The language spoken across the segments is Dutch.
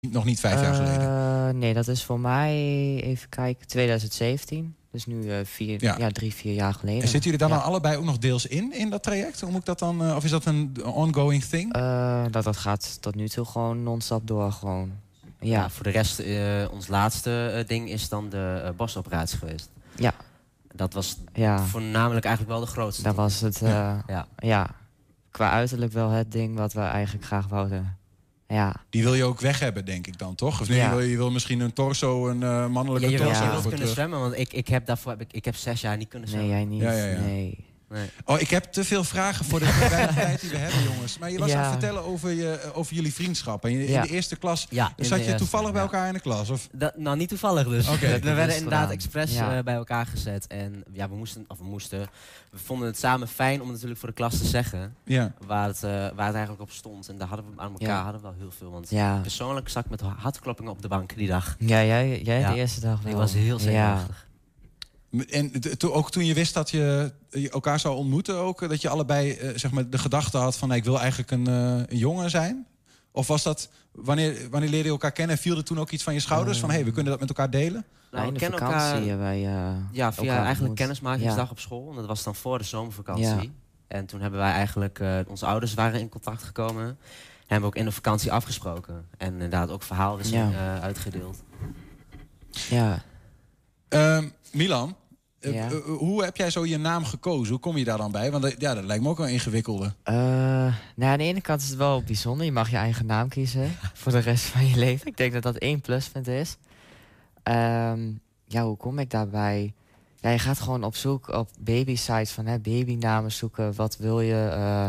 nog niet vijf jaar geleden? Eh, nee, dat is voor mij, even kijken, 2017. Dus nu eh, vier, Ja. ja. drie, vier jaar geleden. En zitten jullie dan Ja. dan allebei ook nog deels in, in dat traject? Hoe moet ik dat dan, eh, of is dat een ongoing thing? Eh, dat, dat gaat tot nu toe gewoon non-stop door. Gewoon. Ja, Ja, voor de rest, eh, ons laatste ding is dan de borstoperatie geweest. Ja. Dat was ja voornamelijk eigenlijk wel de grootste. dat was het. eh, Ja. ja. qua uiterlijk wel het ding wat we eigenlijk graag wouden. Ja, Die wil je ook weg hebben, denk ik dan, toch? Of nee, Ja. je, wil, je wil misschien een torso, een eh, mannelijke Ja, je, torso. je kunnen terug. zwemmen, want ik, ik heb daarvoor heb ik, ik heb zes jaar niet kunnen nee, zwemmen. jij niet. Ja, ja, ja. Nee. Nee. Oh, ik heb te veel vragen voor de tijd die we hebben, jongens. Maar je was Ja. aan het vertellen over, je, over jullie vriendschap. En je, in Ja. de eerste klas Ja, dus zat je eerste, toevallig bij ja. elkaar in de klas? Of? Dat, nou, niet toevallig dus. Oké. we werden inderdaad gedaan. expres Ja. eh, bij elkaar gezet. En ja, we moesten, of we moesten, we vonden het samen fijn om het natuurlijk voor de klas te zeggen. Ja. Waar het, eh, waar het eigenlijk op stond. En daar hadden we aan elkaar Ja. hadden we wel heel veel. Want Ja. persoonlijk zat ik met hartkloppingen op de bank die dag. Ja, jij, jij Ja. de eerste dag wel. Ik was heel Ja. zenuwachtig. En to- ook toen je wist dat je je elkaar zou ontmoeten, ook, eh, dat je allebei eh, zeg maar, de gedachte had van nou, ik wil eigenlijk een, eh, een jongen zijn? Of was dat, wanneer, wanneer leerde je elkaar kennen, viel er toen ook iets van je schouders? van hé, hey, we kunnen dat met elkaar delen? Nou, de kennen vakantie elkaar- hebben wij eh, Ja, via elkaar eigenlijk ontmoet. kennismakingsdag Ja. op school. En dat was dan voor de zomervakantie. Ja. En toen hebben wij eigenlijk, eh, onze ouders waren in contact gekomen. En hebben we ook in de vakantie afgesproken. En inderdaad ook verhaalwisseling Ja. eh, uitgedeeld. Ja, Ehm, Milan, eh, Ja. eh, hoe heb jij zo je naam gekozen? Hoe kom je daar dan bij? Want ja, dat lijkt me ook wel ingewikkelde. Eh, nou, aan de ene kant is het wel bijzonder. Je mag je eigen naam kiezen voor de rest van je leven. Ik denk dat dat één pluspunt is. Ehm, ja, hoe kom ik daarbij? Ja, je gaat gewoon op zoek op baby-sites van hè, babynamen zoeken. Wat wil je? eh,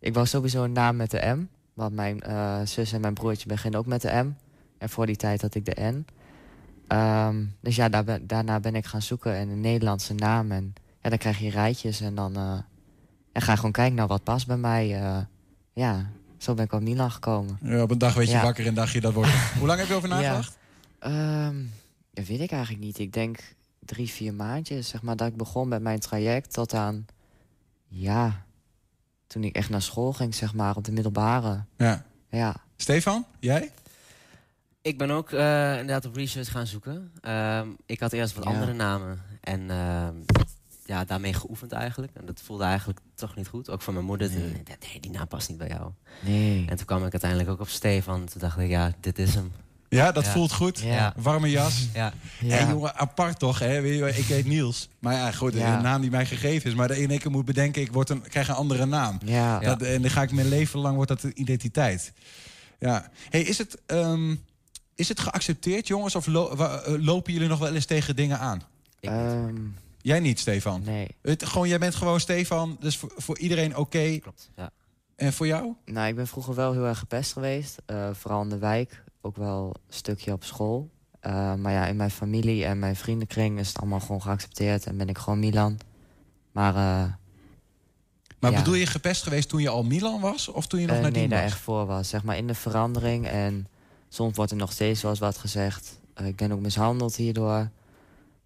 ik wou sowieso een naam met de M. Want mijn eh, zus en mijn broertje beginnen ook met de M. En voor die tijd had ik de N. Ehm, dus ja, daar ben- daarna ben ik gaan zoeken in een Nederlandse naam. En ja, dan krijg je rijtjes en dan... eh, en ga gewoon kijken naar wat past bij mij. eh, ja, zo ben ik op Milan gekomen. Ja, op een dag weet je Ja. wakker en dacht je dat wordt. Hoe lang heb je over Ja. nagedacht? Ehm, dat weet ik eigenlijk niet. Ik denk drie, vier maandjes, zeg maar, dat ik begon met mijn traject tot aan... Ja, toen ik echt naar school ging, zeg maar, op de middelbare. Ja. Ja, Stefan, jij? Ik ben ook eh, inderdaad op research gaan zoeken. Ehm, ik had eerst wat Ja. andere namen. En ehm, ja, daarmee geoefend eigenlijk. En dat voelde eigenlijk toch niet goed. Ook van mijn moeder. Nee. Die, nee, die naam past niet bij jou. nee. En toen kwam ik uiteindelijk ook op Stefan. Toen dacht ik, ja, dit is hem. Ja, dat Ja. voelt goed. Ja. Warme jas. Ja, Ja. Hé jongen, apart toch, hè? Weet je, wel, ik heet Niels. Maar ja, goed, Ja. een naam die mij gegeven is. Maar in één keer moet bedenken, ik, word een, ik krijg een andere naam. Ja. Dat, en dan ga ik mijn leven lang, wordt dat de identiteit. Ja. Hey, is, het, ehm, is het geaccepteerd, jongens? Of lo- eh, lopen jullie nog wel eens tegen dingen aan? ik niet. Ehm, Jij niet, Stefan? nee. Het, gewoon, jij bent gewoon Stefan, dus voor, voor iedereen oké. klopt. Ja. En voor jou? Nou, ik ben vroeger wel heel erg gepest geweest. eh, vooral in de wijk. Ook wel een stukje op school. Eh, maar ja, in mijn familie en mijn vriendenkring is het allemaal gewoon geaccepteerd. En ben ik gewoon Milan. Maar eh, Maar Ja. bedoel je gepest geweest toen je al Milan was? Of toen je nog naar nee, die daar echt voor was. Zeg maar in de verandering. En soms wordt er nog steeds eens wat gezegd. Eh, ik ben ook mishandeld hierdoor.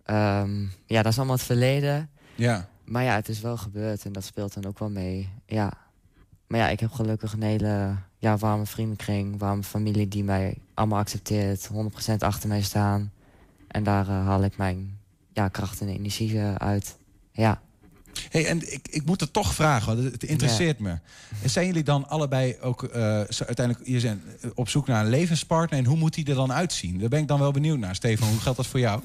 Ehm, ja, dat is allemaal het verleden. Ja. Maar ja, het is wel gebeurd en dat speelt dan ook wel mee. Ja. Maar ja, ik heb gelukkig een hele ja, warme vriendenkring, warme familie die mij allemaal accepteert, 100% achter mij staan. En daar eh, haal ik mijn ja, kracht en energie eh, uit. Ja. Hey, en ik, ik moet het toch vragen, want het interesseert me. Zijn jullie dan allebei ook eh, uiteindelijk je zijn eh, op zoek naar een levenspartner? En hoe moet die er dan uitzien? Daar ben ik dan wel benieuwd naar. Stefan, hoe geldt dat voor jou?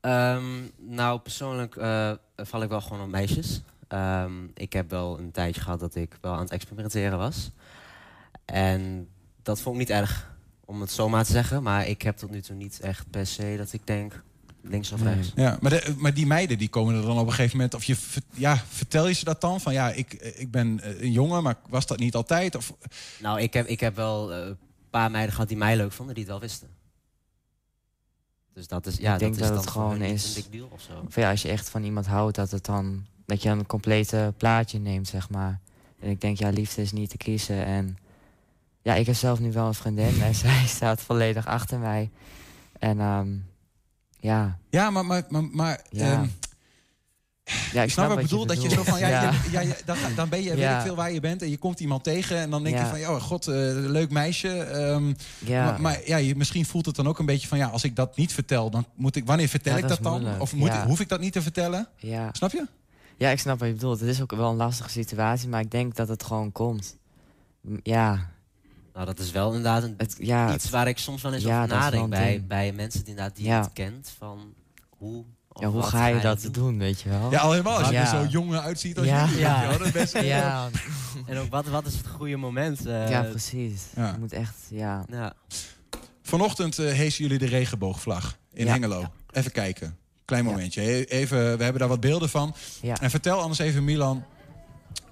Ehm, nou, persoonlijk eh, val ik wel gewoon op meisjes. Ehm, ik heb wel een tijdje gehad dat ik wel aan het experimenteren was. En dat vond ik niet erg, om het zo maar te zeggen. Maar ik heb tot nu toe niet echt per se dat ik denk links of rechts. Ja, maar, de, maar die meiden die komen er dan op een gegeven moment... of je, ja, vertel je ze dat dan? Van ja, ik, ik ben eh, een jongen, maar was dat niet altijd? Of, Nou, ik heb, ik heb wel eh, een paar meiden gehad die mij leuk vonden, die het wel wisten. Dus dat is, ja, Ik denk dat is dat dan het gewoon is- een big deal of zo. Of ja, als je echt van iemand houdt, dat het dan dat je een complete plaatje neemt, zeg maar. En ik denk, ja, liefde is niet te kiezen. En ja, ik heb zelf nu wel een vriendin en zij staat volledig achter mij. En ehm, ja, ja, maar, maar, maar, maar Ja. ehm, Ja, Ik snap wat ik bedoel, dat je zo van, ja, ja. ja, dan, dan ben je, weet ik veel waar je bent en je komt iemand tegen en dan denk je van, oh god, eh, leuk meisje. ja. Maar, maar ja, je, misschien voelt het dan ook een beetje van, ja, als ik dat niet vertel, dan moet ik, wanneer vertel ik dat dan? moeilijk, Of moet, ik- hoef ik dat niet te vertellen? ja. Snap je? ja, ik snap wat je bedoelt. Het is ook wel een lastige situatie, maar ik denk dat het gewoon komt. Ja, Nou, dat is wel inderdaad een, het, ja, iets het- waar ik soms wel eens Ja, over nadenk. Bij, bij mensen die, inderdaad die Ja. niet kent. Van hoe, ja, hoe ga je dat doen, weet je wel? Ja, al helemaal als je Ja. er zo jong uitziet als Ja. Ja. je dat best- ja, En ook wat, wat is het goede moment? eh, ja, precies. Ja. Je moet echt, ja. ja. Vanochtend eh heesen jullie de regenboogvlag in Ja. Hengelo. Even kijken. Klein Ja. momentje. Even, we hebben daar wat beelden van. Ja. En vertel anders even, Milan,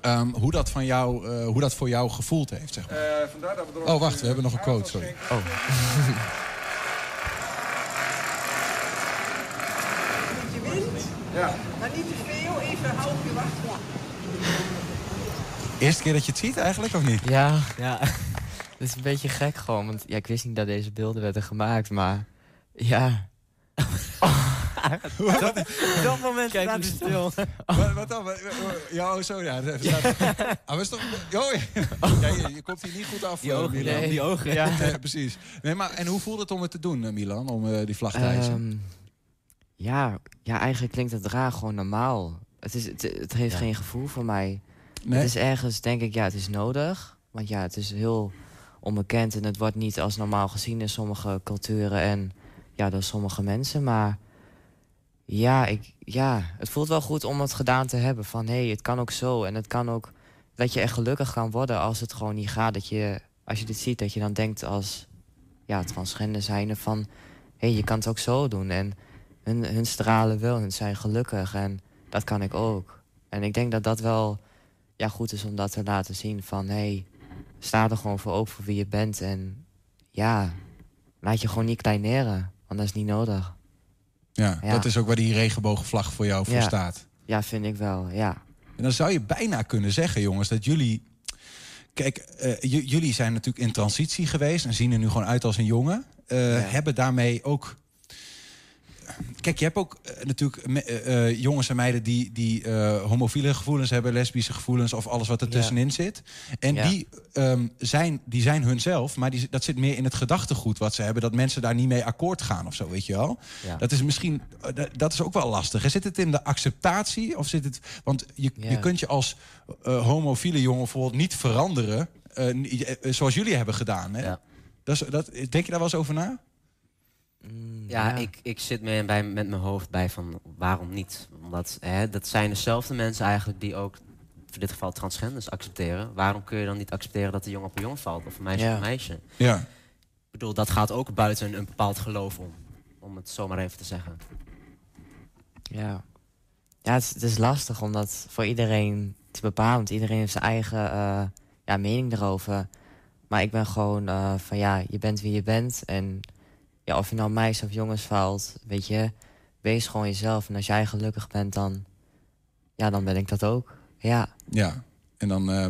ehm, hoe, dat van jou, eh, hoe dat voor jou gevoeld heeft. Zeg maar. Oh, wacht, we hebben nog een quote, sorry. Oh, je. Ja. Maar niet te veel, even wachten. Eerste keer dat je het ziet eigenlijk, of niet? ja. ja. Het is een beetje gek gewoon, want ja, ik wist niet dat deze beelden werden gemaakt, maar ja. dat moment Kijk staat stil. Wat, wat dan? Ja, oh, zo, ja. staat- Ah, is toch... Oh, ja, je, je komt hier niet goed af, Die eh, ogen, Milan. nee. die ogen. Ja. Precies. Nee, maar, en hoe voelt het om het te doen, eh, Milan? Om eh, die vlag te hijsen? Ehm, ja, ja, eigenlijk klinkt het raar gewoon normaal. Het, is, het, het heeft Ja. geen gevoel voor mij. nee? Het is ergens, denk ik, ja, het is nodig. Want ja, het is heel onbekend en het wordt niet als normaal gezien in sommige culturen en ja, door sommige mensen. Maar ja, ik, ja, het voelt wel goed om het gedaan te hebben. Van hé, hey, het kan ook zo. En het kan ook dat je echt gelukkig kan worden als het gewoon niet gaat. Dat je, als je dit ziet, dat je dan denkt als ja, transgender zijnde van... hé, hey, je kan het ook zo doen. En hun, hun stralen wel, hun zijn gelukkig. En dat kan ik ook. En ik denk dat dat wel ja, goed is om dat te laten zien. Van hé, hey, sta er gewoon voor open voor wie je bent. En ja, laat je gewoon niet kleineren. Want dat is niet nodig. Ja, Ja. dat is ook waar die regenboogvlag voor jou voor staat. Ja, vind ik wel, ja. En dan zou je bijna kunnen zeggen, jongens, dat jullie... Kijk, eh, jullie zijn natuurlijk in transitie geweest... en zien er nu gewoon uit als een jongen. Eh. Hebben daarmee ook... Kijk, je hebt ook eh, natuurlijk eh, eh, jongens en meiden... die, die homofiele gevoelens hebben, lesbische gevoelens... of alles wat er Ja. tussenin zit. En Ja. die, ehm, zijn, die zijn hunzelf, maar die, dat zit meer in het gedachtegoed wat ze hebben... dat mensen daar niet mee akkoord gaan of zo, weet je wel. Ja. Dat is misschien, dat- is ook wel lastig. Zit het in de acceptatie of zit het... Want je, je kunt je als homofiele jongen bijvoorbeeld niet veranderen... zoals jullie hebben gedaan. Hè? Dat is, dat, denk je daar wel eens over na? Mm, Ja, Ik, ik zit me bij, met mijn hoofd bij van waarom niet? Omdat hè, dat zijn dezelfde mensen eigenlijk die ook voor dit geval transgenders accepteren. Waarom kun je dan niet accepteren dat een jongen op een jongen valt of een meisje Ja. op een meisje? Ja. Ik bedoel, dat gaat ook buiten een bepaald geloof om. Om het zomaar even te zeggen. Ja, ja het, is, het is lastig om dat voor iedereen te bepalen. Want iedereen heeft zijn eigen eh, ja, mening erover. Maar ik ben gewoon eh, van ja, je bent wie je bent. En ja, of je nou meisjes of jongens valt, weet je, wees gewoon jezelf. En als jij gelukkig bent, dan, ja, dan ben ik dat ook. Ja, Ja. En dan eh,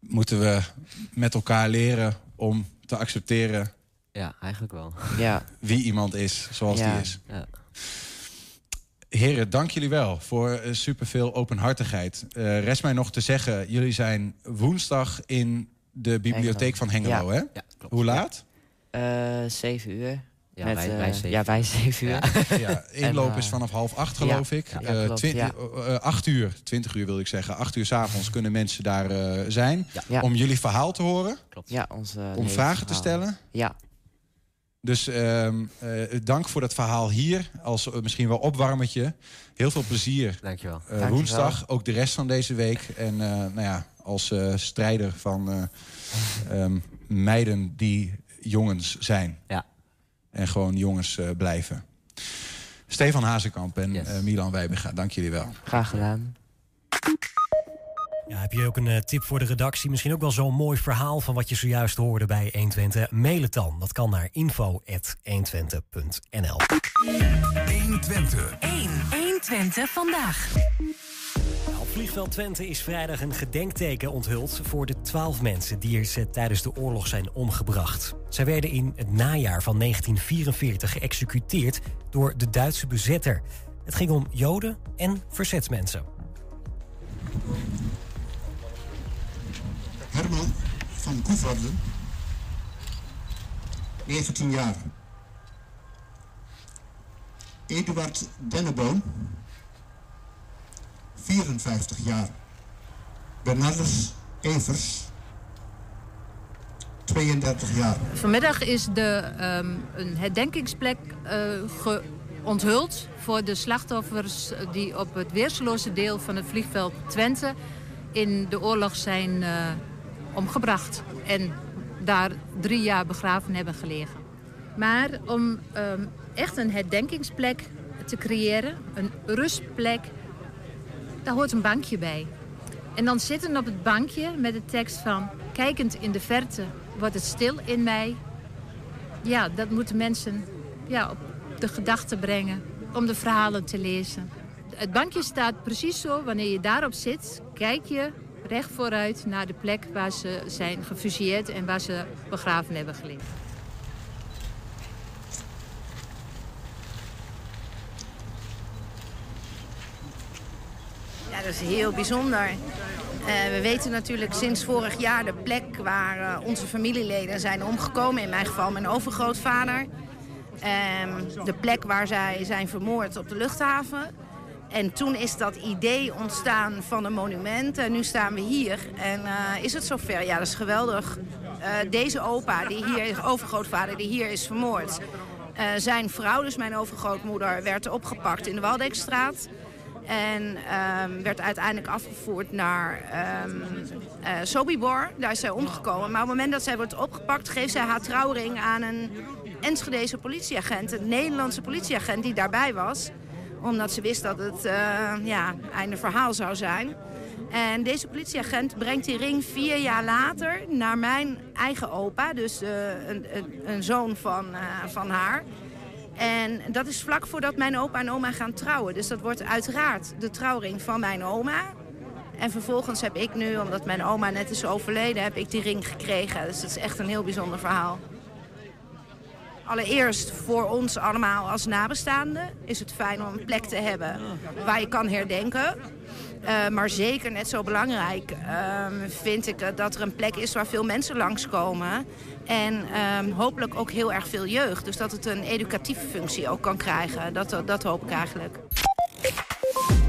moeten we met elkaar leren om te accepteren Ja, eigenlijk wel. ja, wie iemand is zoals Ja. die is. Ja. Heren, dank jullie wel voor eh, superveel openhartigheid. Eh rest mij nog te zeggen, jullie zijn woensdag in de bibliotheek van Hengelo, hè? Ja, klopt. Hoe laat? Eh, zeven uur. Ja, met, wij, eh, wij zeven. Ja, wij zeven uur. Ja. Ja, inloop En, is vanaf half acht, geloof ik. ja, Eh, klopt, acht uur, twintig uur wil ik zeggen. Acht uur s'avonds kunnen mensen daar eh, zijn. Ja. Om jullie verhaal te horen, Klopt. Ja, onze om vragen te stellen. Ja, Dus ehm, eh, dank voor dat verhaal hier. Als misschien wel opwarmertje. Heel veel plezier Dankjewel. Dankjewel. woensdag. Ook de rest van deze week. En eh, nou ja, als eh, strijder van eh, ehm, meiden die jongens zijn. Ja. En gewoon jongens eh, blijven. Stefan Hazekamp en Yes. eh, Milan Wijbega, dank jullie wel. graag gedaan. Ja, heb je ook een eh, tip voor de redactie? Misschien ook wel zo'n mooi verhaal van wat je zojuist hoorde bij 120? Mail het dan. Dat kan naar info.120.nl 120. 1. 120 vandaag. Vliegveld Twente is vrijdag een gedenkteken onthuld... voor de twaalf mensen die er tijdens de oorlog zijn omgebracht. Zij werden in het najaar van 1944 geëxecuteerd door de Duitse bezetter. Het ging om Joden en verzetsmensen. Herman van Koevoorden, 19 jaar. Eduard Denneboom, 54 jaar. Bernardus Evers, 32 jaar. Vanmiddag is de, ehm, een herdenkingsplek eh, ge- onthuld voor de slachtoffers die op het weerseloze deel van het vliegveld Twente in de oorlog zijn eh, omgebracht en daar drie jaar begraven hebben gelegen. Maar om ehm, echt een herdenkingsplek te creëren, een rustplek, daar hoort een bankje bij. En dan zitten op het bankje met de tekst van... kijkend in de verte wordt het stil in mij. Ja, dat moeten mensen ja, op de gedachten brengen om de verhalen te lezen. Het bankje staat precies zo, wanneer je daarop zit... kijk je recht vooruit naar de plek waar ze zijn gefusilleerd... en waar ze begraven hebben gelegen. Ja, dat is heel bijzonder. Eh, we weten natuurlijk sinds vorig jaar de plek waar eh, onze familieleden zijn omgekomen. In mijn geval mijn overgrootvader. Ehm, de plek waar zij zijn vermoord op de luchthaven. En toen is dat idee ontstaan van een monument. En nu staan we hier. En eh, is het zover? Ja, dat is geweldig. Deze opa, die hier, overgrootvader, die hier is vermoord. zijn vrouw, dus mijn overgrootmoeder, werd opgepakt in de Waldekstraat. En ehm, werd uiteindelijk afgevoerd naar eh, Sobibor. Daar is zij omgekomen. Maar op het moment dat zij wordt opgepakt... geeft zij haar trouwring aan een Enschedese politieagent. Een Nederlandse politieagent die daarbij was. Omdat ze wist dat het eh, ja, einde verhaal zou zijn. En deze politieagent brengt die ring vier jaar later naar mijn eigen opa. Dus eh, een, een, een zoon van, van haar. En dat is vlak voordat mijn opa en oma gaan trouwen. Dus dat wordt uiteraard de trouwring van mijn oma. En vervolgens heb ik nu, omdat mijn oma net is overleden, heb ik die ring gekregen. Dus dat is echt een heel bijzonder verhaal. Allereerst voor ons allemaal als nabestaanden is het fijn om een plek te hebben waar je kan herdenken. Uh, maar zeker net zo belangrijk uh, vind ik dat er een plek is waar veel mensen langskomen. En uh, hopelijk ook heel erg veel jeugd. Dus dat het een educatieve functie ook kan krijgen. Dat, dat hoop ik eigenlijk.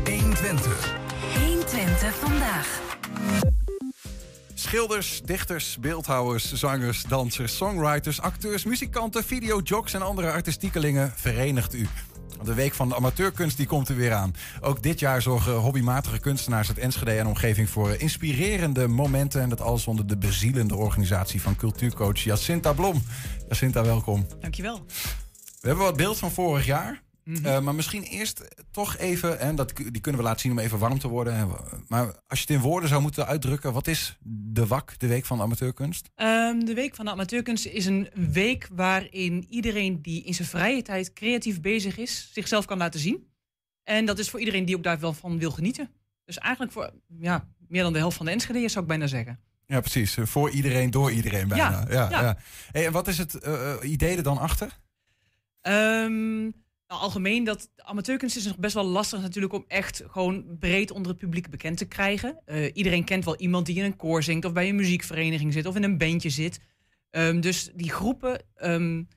120. 120 vandaag. Schilders, dichters, beeldhouwers, zangers, dansers, songwriters, acteurs, muzikanten, videojocks en andere artistiekelingen verenigt u. De week van de amateurkunst die komt er weer aan. Ook dit jaar zorgen hobbymatige kunstenaars uit Enschede en omgeving voor inspirerende momenten. En dat alles onder de bezielende organisatie van cultuurcoach Jacinta Blom. Jacinta, welkom. Dankjewel. We hebben wat beeld van vorig jaar. Mm -hmm. uh, maar misschien eerst toch even, en dat, die kunnen we laten zien om even warm te worden. Maar als je het in woorden zou moeten uitdrukken, wat is de WAK, de Week van de Amateurkunst? Um, de Week van de Amateurkunst is een week waarin iedereen die in zijn vrije tijd creatief bezig is, zichzelf kan laten zien. En dat is voor iedereen die ook daar wel van wil genieten. Dus eigenlijk voor ja, meer dan de helft van de Enschede'ers zou ik bijna zeggen. Ja, precies. Voor iedereen, door iedereen bijna. Ja, ja, ja. ja. Hey, en wat is het uh, idee er dan achter? Um, nou, algemeen, dat amateurkunst is nog best wel lastig natuurlijk om echt gewoon breed onder het publiek bekend te krijgen. Uh, iedereen kent wel iemand die in een koor zingt of bij een muziekvereniging zit of in een bandje zit. Um, dus die groepen, um,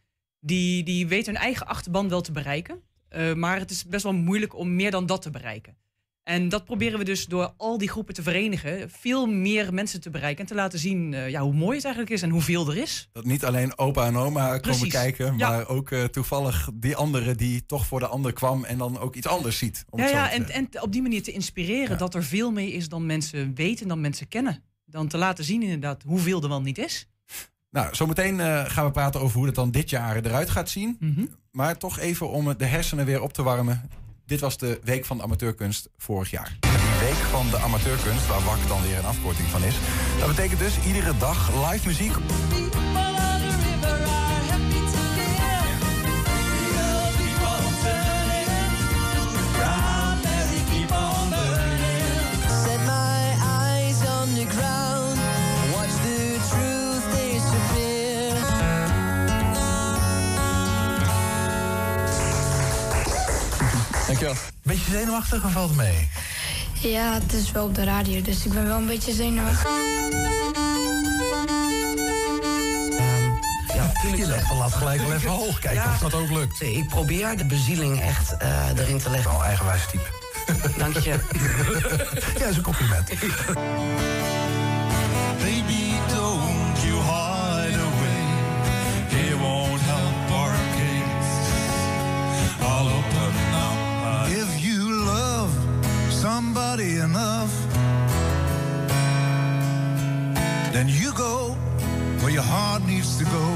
die, die weten hun eigen achterban wel te bereiken. Uh, maar het is best wel moeilijk om meer dan dat te bereiken. En dat proberen we dus door al die groepen te verenigen, veel meer mensen te bereiken en te laten zien uh, ja, hoe mooi het eigenlijk is en hoeveel er is. Dat niet alleen opa en oma Precies. komen kijken, Ja. maar ook uh, toevallig die andere die toch voor de ander kwam en dan ook iets anders ziet. Om Ja, ja en, en op die manier te inspireren Ja. dat er veel mee is dan mensen weten, dan mensen kennen. Dan te laten zien inderdaad hoeveel er wel niet is. Nou, zometeen eh, gaan we praten over hoe het dan dit jaar eruit gaat zien. Mhm. Maar toch even om de hersenen weer op te warmen. Dit was de Week van de Amateurkunst vorig jaar. Die Week van de Amateurkunst, waar WAK dan weer een afkorting van is. Dat betekent dus iedere dag live muziek Beetje zenuwachtig of valt mee? Ja, het is wel op de radio, dus ik ben wel een beetje zenuwachtig. Ja, Je legt de lat gelijk wel even hoog. Kijken of dat ook lukt. Ik probeer de bezieling echt eh, erin te leggen. Oh, eigenwijs type. Dank je. ja, is een compliment. enough, then you go where your heart needs to go.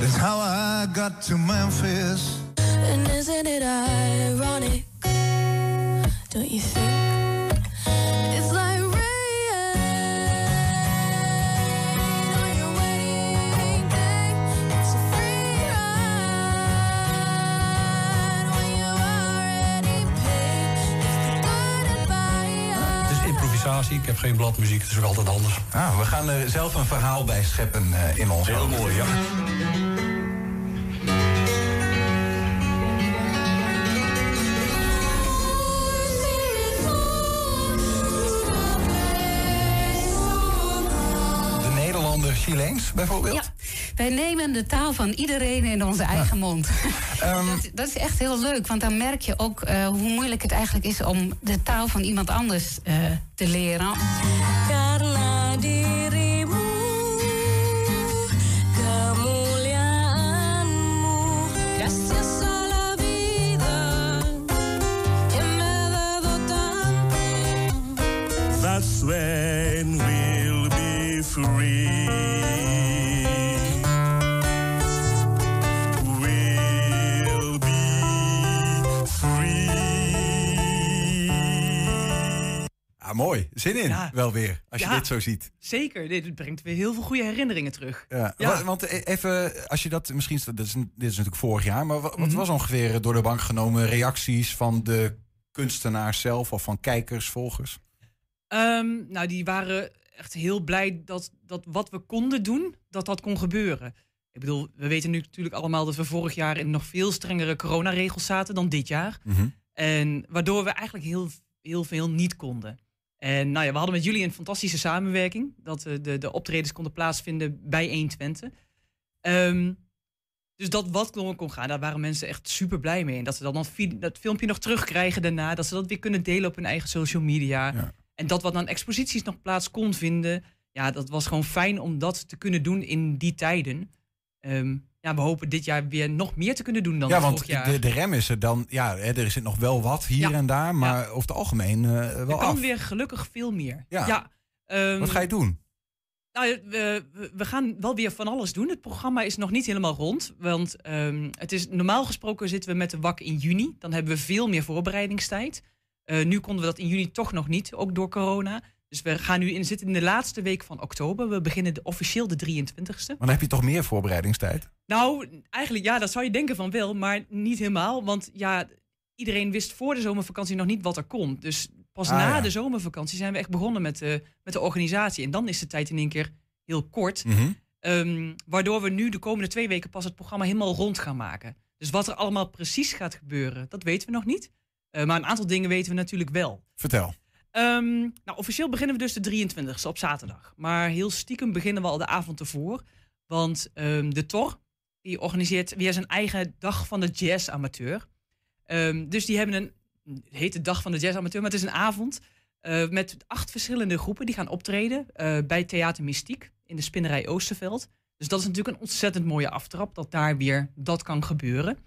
That's how I got to Memphis. And isn't it ironic? Don't you think? Ik heb geen bladmuziek. Het is ook altijd anders. Nou, we gaan er zelf een verhaal bij scheppen eh, in ons. Heel mooi, ja. De Nederlander Chileens bijvoorbeeld? Ja, wij nemen de taal van iedereen in onze eigen mond. dat, dat is echt heel leuk, want dan merk je ook eh, hoe moeilijk het eigenlijk is om de taal van iemand anders eh, te leren. That's when we'll be free. Ah, mooi. Zin in, Ja. wel weer, als je dit zo ziet. Zeker, dit brengt weer heel veel goede herinneringen terug. Ja. Ja. wa- Want e- even, als je dat misschien, dit is, dit is natuurlijk vorig jaar, maar wa- wat, Mhm. was ongeveer eh, door de bank genomen reacties van de kunstenaars zelf of van kijkers, volgers? Ehm, nou, die waren echt heel blij dat, dat wat we konden doen, dat dat kon gebeuren. Ik bedoel, we weten nu natuurlijk allemaal dat we vorig jaar in nog veel strengere coronaregels zaten dan dit jaar. Mhm. En waardoor we eigenlijk heel, heel veel niet konden. En nou ja, we hadden met jullie een fantastische samenwerking. Dat we de, de optredens konden plaatsvinden bij 120. Ehm, dus dat wat kon, kon gaan, daar waren mensen echt super blij mee. En dat ze dan, dan dat filmpje nog terugkrijgen daarna. Dat ze dat weer kunnen delen op hun eigen social media. En dat wat aan exposities nog plaats kon vinden. Ja, dat was gewoon fijn om dat te kunnen doen in die tijden. Ehm, ja, we hopen dit jaar weer nog meer te kunnen doen dan ja, vorig want jaar. de, de rem is er dan, ja, er zit nog wel wat hier en daar, maar over het algemeen eh, wel er kan af. weer gelukkig veel meer. Ja. ehm, Wat ga je doen? Nou, we, we- we gaan wel weer van alles doen. Het programma is nog niet helemaal rond. Want ehm, het is, normaal gesproken zitten we met de WAK in juni. Dan hebben we veel meer voorbereidingstijd. Eh, nu konden we dat in juni toch nog niet, ook door corona. Dus we gaan nu in, zitten in de laatste week van oktober. We beginnen de, officieel de 23ste. Maar dan heb je toch meer voorbereidingstijd? Nou, eigenlijk ja, dat zou je denken van wel, maar niet helemaal. Want ja, iedereen wist voor de zomervakantie nog niet wat er komt. Dus pas Ah, na ja. de zomervakantie zijn we echt begonnen met de, met de organisatie. En dan is de tijd in één keer heel kort. Mhm. Ehm, waardoor we nu de komende twee weken pas het programma helemaal rond gaan maken. Dus wat er allemaal precies gaat gebeuren, dat weten we nog niet. Eh, maar een aantal dingen weten we natuurlijk wel. Vertel. Ehm, nou, officieel beginnen we dus de 23e op zaterdag. Maar heel stiekem beginnen we al de avond ervoor. Want ehm, de Tor die organiseert weer zijn eigen dag van de jazz-amateur. Ehm, dus die hebben een, het heet de dag van de jazz-amateur, maar het is een avond eh, met acht verschillende groepen die gaan optreden eh, bij Theater Mystiek in de Spinnerij Oosterveld. Dus dat is natuurlijk een ontzettend mooie aftrap dat daar weer dat kan gebeuren.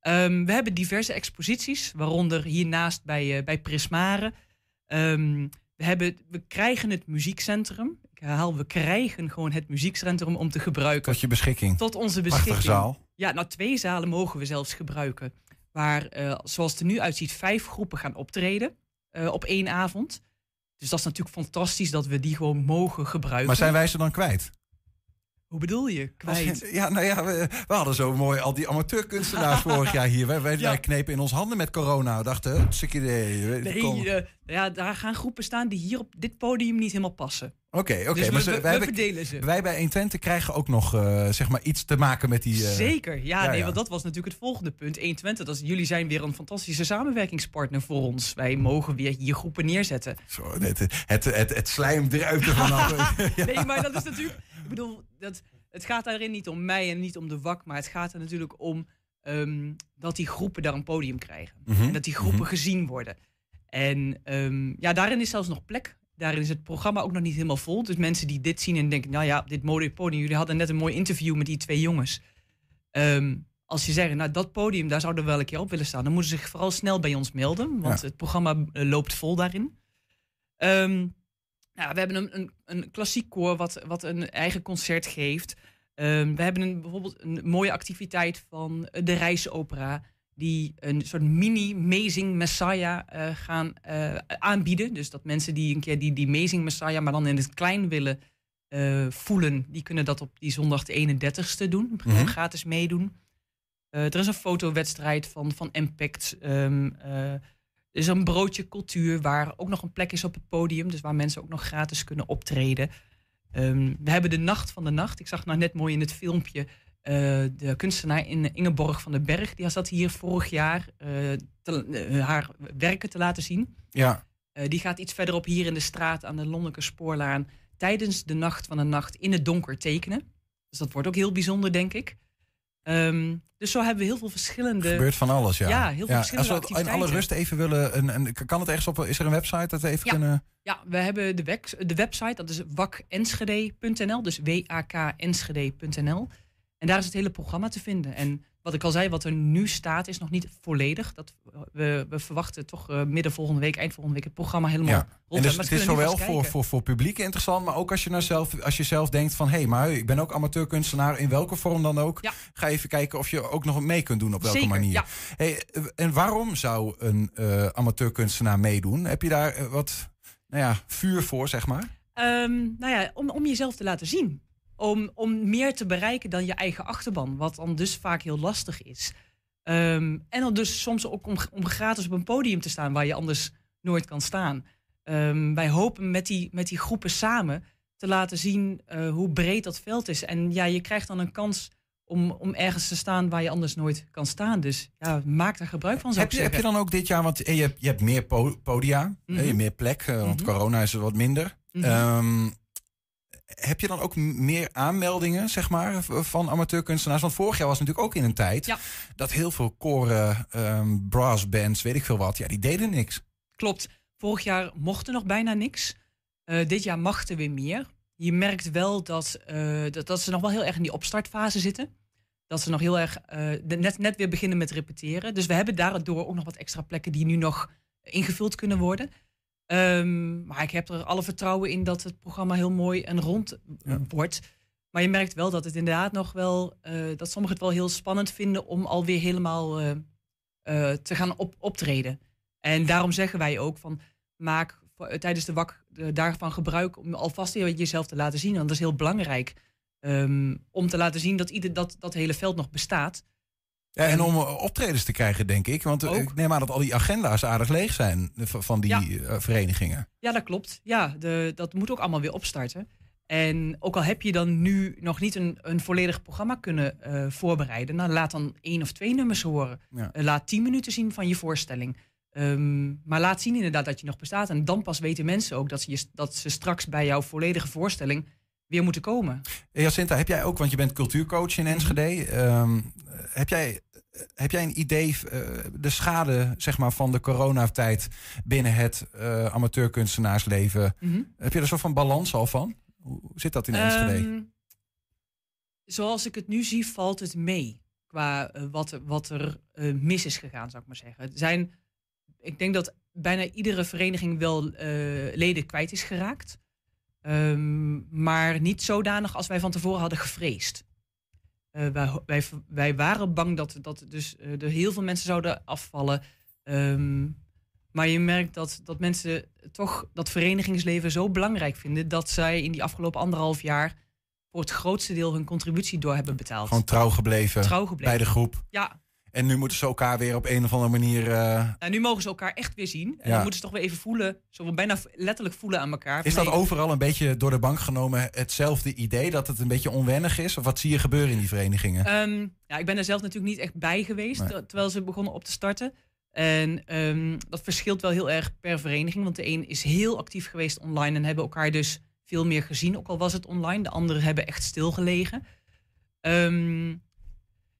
We hebben diverse exposities, waaronder hiernaast bij, eh, bij Prismare. Ehm, we, hebben, we krijgen het muziekcentrum. Ik herhaal, we krijgen gewoon het muziekcentrum om te gebruiken. Tot je beschikking. Tot onze Prachtige beschikking. zaal. Ja, nou twee zalen mogen we zelfs gebruiken. Waar, eh, zoals het er nu uitziet, vijf groepen gaan optreden eh, op één avond. Dus dat is natuurlijk fantastisch dat we die gewoon mogen gebruiken. Maar zijn wij ze dan kwijt? Hoe bedoel je? Kwijt? Ja, nou ja, we, we hadden zo mooi al die amateurkunstenaars vorig jaar hier. Wij, wij, Ja. wij knepen in ons handen met corona. We dachten, idee. Nee, Kom. Ja, daar gaan groepen staan die hier op dit podium niet helemaal passen. Oké, oké. Dus maar ze- wij, we hebben- verdelen ze. wij bij 120 krijgen ook nog eh, zeg maar iets te maken met die... eh, Zeker, ja, ja, nee, ja. want dat was natuurlijk het volgende punt. 120, dat is, jullie zijn weer een fantastische samenwerkingspartner voor ons. Wij mogen weer hier groepen neerzetten. Zo, het, het, het, het slijm druipt er vanaf. Ja. Nee, maar dat is natuurlijk. Ik bedoel, dat, het gaat daarin niet om mij en niet om de WAK, maar het gaat er natuurlijk om ehm, dat die groepen daar een podium krijgen. Mhm, En dat die groepen mhm. gezien worden. En ehm, ja, daarin is zelfs nog plek. Daarin is het programma ook nog niet helemaal vol. Dus mensen die dit zien en denken, nou ja, dit mooie podium. Jullie hadden net een mooi interview met die twee jongens. Ehm, als je zegt, nou dat podium, daar zouden we wel een keer op willen staan. Dan moeten ze zich vooral snel bij ons melden. Want Ja. het programma eh, loopt vol daarin. Ehm, nou, we hebben een, een, een klassiek koor wat, wat een eigen concert geeft. We hebben een, bijvoorbeeld een mooie activiteit van de Reisopera. Die een soort mini Amazing Messiah eh, gaan eh, aanbieden. Dus dat mensen die een keer die, die Amazing Messiah, maar dan in het klein willen eh, voelen, die kunnen dat op die zondag de 31ste doen. Mhm. gratis meedoen. Er is een fotowedstrijd van, van Impact. Ehm, er is een broodje cultuur waar ook nog een plek is op het podium. Dus waar mensen ook nog gratis kunnen optreden. Ehm, we hebben de Nacht van de Nacht. Ik zag nou net mooi in het filmpje eh, de kunstenaar in Ingeborg van den Berg. Die zat hier vorig jaar eh, te- eh, haar werken te laten zien. Ja. Die gaat iets verderop hier in de straat aan de Lonneke Spoorlaan tijdens de nacht van de nacht in het donker tekenen. Dus dat wordt ook heel bijzonder, denk ik. Ehm, dus zo hebben we heel veel verschillende. Er gebeurt van alles, ja. Ja, heel veel Als verschillende we het in alle rust even willen... Een, een, kan het ergens op... Is er een website dat we even kunnen... Ja, we hebben de, de website, dat is wakenschede.nl, dus W-A-K-Enschede.nl. En daar is het hele programma te vinden. En wat ik al zei, wat er nu staat, is nog niet volledig. Dat, we, we verwachten toch eh, midden volgende week, eind volgende week, het programma helemaal Ja. rond. En dus het is zowel voor, voor, voor publiek interessant, maar ook als je, nou zelf, als je zelf denkt van... hé, hey, maar ik ben ook amateurkunstenaar, in welke vorm dan ook. Ga even kijken of je ook nog mee kunt doen, op welke Zeker, manier. ja. Hey, en waarom zou een eh, amateurkunstenaar meedoen? Heb je daar eh, wat nou ja, vuur voor, zeg maar? Ehm, nou ja, om, om jezelf te laten zien. Om, om meer te bereiken dan je eigen achterban. Wat dan dus vaak heel lastig is. Ehm, en dan dus soms ook om, om gratis op een podium te staan waar je anders nooit kan staan. Ehm, wij hopen met die, met die groepen samen te laten zien eh, hoe breed dat veld is. En ja, je krijgt dan een kans om, om ergens te staan waar je anders nooit kan staan. Dus ja, maak daar gebruik van, Heb je, heb je dan ook dit jaar, want eh, je hebt, je hebt meer po- podia, eh, je Mhm. hebt meer plek, eh, want Mhm. corona is er wat minder. Mhm. Ehm, heb je dan ook meer aanmeldingen, zeg maar, van amateurkunstenaars? Want vorig jaar was natuurlijk ook in een tijd dat heel veel koren, ehm brassbands, weet ik veel wat, ja, die deden niks. Klopt. Vorig jaar mocht er nog bijna niks. Eh, dit jaar mag er weer meer. Je merkt wel dat, eh, dat, dat ze nog wel heel erg in die opstartfase zitten. Dat ze nog heel erg eh, net, net weer beginnen met repeteren. Dus we hebben daardoor ook nog wat extra plekken die nu nog ingevuld kunnen worden. Ehm, maar ik heb er alle vertrouwen in dat het programma heel mooi en rond wordt. Maar je merkt wel dat het inderdaad nog wel, eh, dat sommigen het wel heel spannend vinden om alweer helemaal eh, eh, te gaan op, optreden. En daarom zeggen wij ook van maak voor- tijdens de wak daarvan gebruik om alvast jezelf te laten zien. Want dat is heel belangrijk. ehm, om te laten zien dat ieder dat, dat hele veld nog bestaat. Ja, en om eh, optredens te krijgen, denk ik. Want eh, ik neem aan dat al die agenda's aardig leeg zijn eh, van die verenigingen. Ja, dat klopt. Ja, de, dat moet ook allemaal weer opstarten. En ook al heb je dan nu nog niet een, een volledig programma kunnen voorbereiden, nou, laat dan één of twee nummers horen. Ja. Laat tien minuten zien van je voorstelling. Ehm, maar laat zien inderdaad dat je nog bestaat. En dan pas weten mensen ook dat ze, je, dat ze straks bij jouw volledige voorstelling weer moeten komen. Jacinta, heb jij ook, want je bent cultuurcoach in Enschede. ehm, heb, jij, heb jij een idee, eh, de schade zeg maar, van de coronatijd binnen het eh, amateurkunstenaarsleven? Mhm. Heb je er soort van balans al van? Hoe zit dat in Enschede? Ehm, zoals ik het nu zie, valt het mee. Qua eh, wat, er- wat er mis is gegaan, zou ik maar zeggen. Het zijn, ik denk dat bijna iedere vereniging wel leden kwijt is geraakt. Ehm, maar niet zodanig als wij van tevoren hadden gevreesd. Eh, wij, wij, wij waren bang dat, dat dus, eh, er heel veel mensen zouden afvallen. Ehm, maar je merkt dat, dat mensen toch dat verenigingsleven zo belangrijk vinden dat zij in die afgelopen anderhalf jaar voor het grootste deel hun contributie door hebben betaald. Gewoon trouw gebleven, Trouw gebleven. bij de groep. Ja, En nu moeten ze elkaar weer op een of andere manier... nou, nu mogen ze elkaar echt weer zien. En Ja. dan moeten ze toch weer even voelen, zo bijna letterlijk voelen aan elkaar. is dat overal een beetje door de bank genomen hetzelfde idee? Dat het een beetje onwennig is? Of wat zie je gebeuren in die verenigingen? Ehm, ja, ik ben er zelf natuurlijk niet echt bij geweest Nee. terwijl ze begonnen op te starten. En ehm, dat verschilt wel heel erg per vereniging. Want de een is heel actief geweest online en hebben elkaar dus veel meer gezien. Ook al was het online. De anderen hebben echt stilgelegen. Ehm,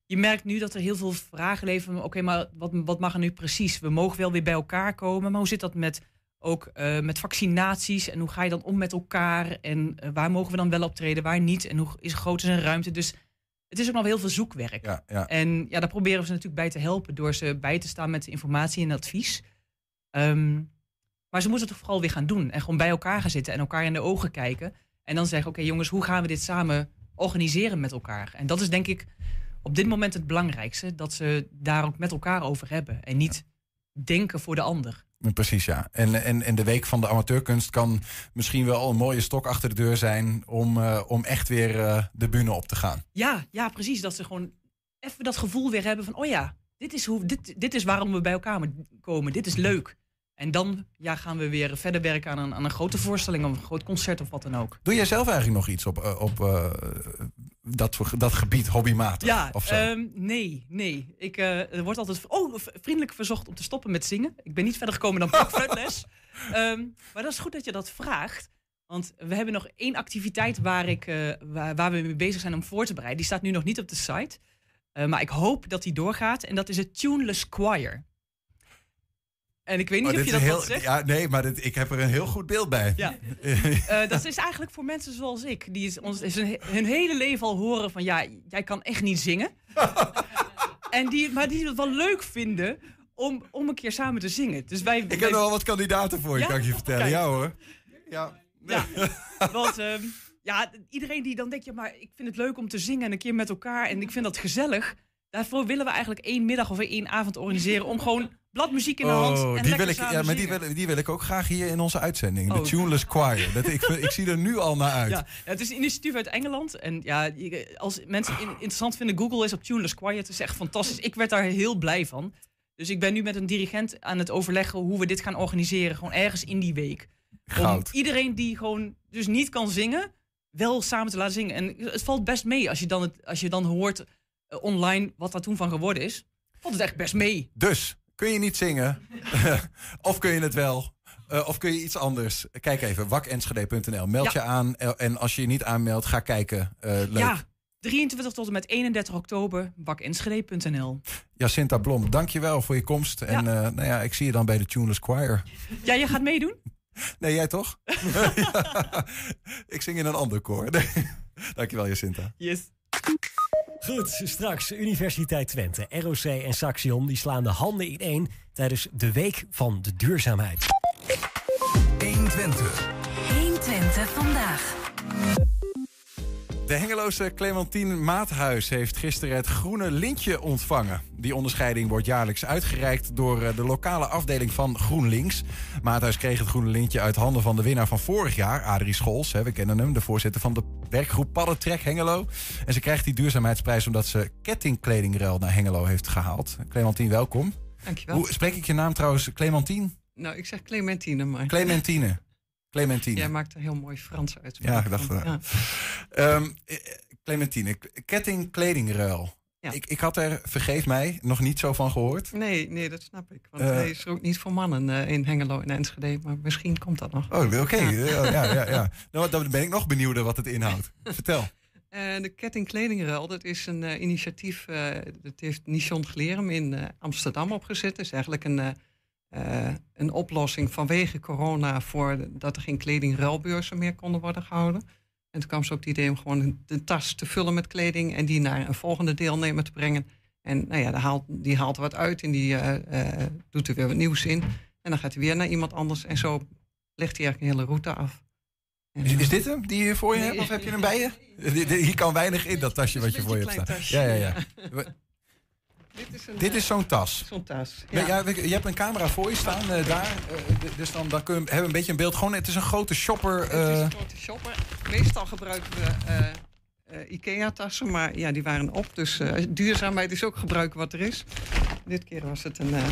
je merkt nu dat er heel veel vragen leven. Oké, maar wat, wat mag er nu precies? We mogen wel weer bij elkaar komen. Maar hoe zit dat met, ook eh, met vaccinaties? En hoe ga je dan om met elkaar? En eh, waar mogen we dan wel optreden, waar niet? En hoe is groot is een ruimte? Dus het is ook nog heel veel zoekwerk. Ja, ja. En ja, daar proberen we ze natuurlijk bij te helpen door ze bij te staan met informatie en advies. Ehm, maar ze moeten het toch vooral weer gaan doen en gewoon bij elkaar gaan zitten en elkaar in de ogen kijken. En dan zeggen, oké jongens, hoe gaan we dit samen organiseren met elkaar? En dat is denk ik op dit moment het belangrijkste, dat ze daar ook met elkaar over hebben. En niet denken voor de ander. Precies, ja. En, en, en de week van de amateurkunst kan misschien wel een mooie stok achter de deur zijn... om, eh, om echt weer eh, de bühne op te gaan. Ja, ja, precies. Dat ze gewoon even dat gevoel weer hebben van, oh ja, dit is, hoe, dit, dit is waarom we bij elkaar komen. Dit is leuk. En dan ja, gaan we weer verder werken aan een, aan een grote voorstelling of een groot concert of wat dan ook. Doe jij zelf eigenlijk nog iets op, eh, op eh, dat, dat gebied, hobbymatig? Ja, of zo? ehm, nee, nee. Ik, eh, er wordt altijd oh, vriendelijk verzocht om te stoppen met zingen. Ik ben niet verder gekomen dan blokfluitles. Ehm maar dat is goed dat je dat vraagt. Want we hebben nog één activiteit waar, ik, waar, waar we mee bezig zijn om voor te bereiden. Die staat nu nog niet op de site. Maar ik hoop dat die doorgaat. En dat is het Tuneless Choir. En ik weet niet Maar of je dat heel, zegt. Ja, nee, maar dit, ik heb er een heel goed beeld bij. Ja. Eh, dat is eigenlijk voor mensen zoals ik. Die is, ons, is hun, hun hele leven al horen van... ja, jij kan echt niet zingen. en die, maar die het wel leuk vinden om, om een keer samen te zingen. Dus wij, ik heb er wel wat kandidaten voor je, Ja? kan ik je vertellen. Kijk. Ja hoor. Ja. Ja, want ehm, ja, iedereen die dan denkt... ja, maar ik vind het leuk om te zingen en een keer met elkaar... en ik vind dat gezellig. Daarvoor willen we eigenlijk één middag of één avond organiseren... om gewoon bladmuziek in de hand en Oh, die lekker wil ik, ja, maar die zingen. wil, die wil ik ook graag hier in onze uitzending. Oh. De Tuneless Choir. Dat, ik, ik zie er nu al naar uit. Ja, het is een initiatief uit Engeland. En ja, als mensen in- interessant vinden, Google is op Tuneless Choir. Het is echt fantastisch. Ik werd daar heel blij van. Dus ik ben nu met een dirigent aan het overleggen hoe we dit gaan organiseren. Gewoon ergens in die week. Om Goud. iedereen die gewoon dus niet kan zingen, wel samen te laten zingen. En het valt best mee als je dan, het, als je dan hoort online wat daar toen van geworden is. Valt het echt best mee. Dus, kun je niet zingen? of kun je het wel? Eh, of kun je iets anders? Kijk even, wakenschede.nl. Meld Ja. je aan. eh, En als je je niet aanmeldt, ga kijken. Eh, leuk. Ja, 23 tot en met 31 oktober, wakenschede.nl. Jacinta Blom, dankjewel voor je komst. En eh, nou ja, ik zie je dan bij de Tuneless Choir. Ja, jij gaat meedoen? Nee, jij toch? Ja. Ik zing in een ander koor. Nee. Dankjewel, Jacinta. Yes. Goed, straks Universiteit Twente, ROC en Saxion die slaan de handen in één tijdens de Week van de Duurzaamheid. 120. 120 vandaag. De Hengeloze Clementine Maathuis heeft gisteren het Groene Lintje ontvangen. Die onderscheiding wordt jaarlijks uitgereikt door eh, de lokale afdeling van GroenLinks. Maathuis kreeg het Groene Lintje uit handen van de winnaar van vorig jaar, Adrie Scholz. Hè, we kennen hem, de voorzitter van de werkgroep Paddentrek Hengelo. En ze krijgt die duurzaamheidsprijs omdat ze kettingkledingruil naar Hengelo heeft gehaald. Clementine, welkom. Dankjewel. Hoe spreek ik je naam trouwens? Clementine? Nou, ik zeg Clementine, maar... Clementine. Clementine. Jij maakt er heel mooi Frans uit. Ja, ik dacht wel. Ja. Ehm, eh, Clementine, ketting kledingruil. Ik, ik had er, vergeef mij, nog niet zo van gehoord. Nee, nee, dat snap ik. Want Eh. hij is er ook niet voor mannen eh, in Hengelo en Enschede. Maar misschien komt dat nog. Oh, oké. Ja. Ja, ja, ja, ja. Nou, dan ben ik nog benieuwder wat het inhoudt. Vertel. Eh, de Ketting Kledingruil, dat is een eh, initiatief, eh, dat heeft Nishon Glerum in eh, Amsterdam opgezet. Het is eigenlijk een, eh, een oplossing vanwege corona voor dat er geen kledingruilbeurzen meer konden worden gehouden. En toen kwam ze op het idee om gewoon de tas te vullen met kleding en die naar een volgende deelnemer te brengen. En nou ja, die haalt, die haalt wat uit en die eh, eh, doet er weer wat nieuws in. En dan gaat hij weer naar iemand anders en zo legt hij eigenlijk een hele route af. Is, is dit hem die je voor je Nee. hebt of heb je hem bij je? Hier kan weinig in, dat tasje wat je voor je hebt staan. Ja, ja, ja. Dit is, een, Dit eh, is zo'n tas. Zo'n tas. Ja. Je hebt een camera voor je staan eh, daar. eh, dus dan, dan kun je, hebben we een beetje een beeld. Gewoon, het is een grote shopper. Het is een grote shopper. Meestal gebruiken we IKEA-tassen, maar ja, die waren op. Dus eh, duurzaamheid is ook gebruiken wat er is. Dit keer was het een... eh,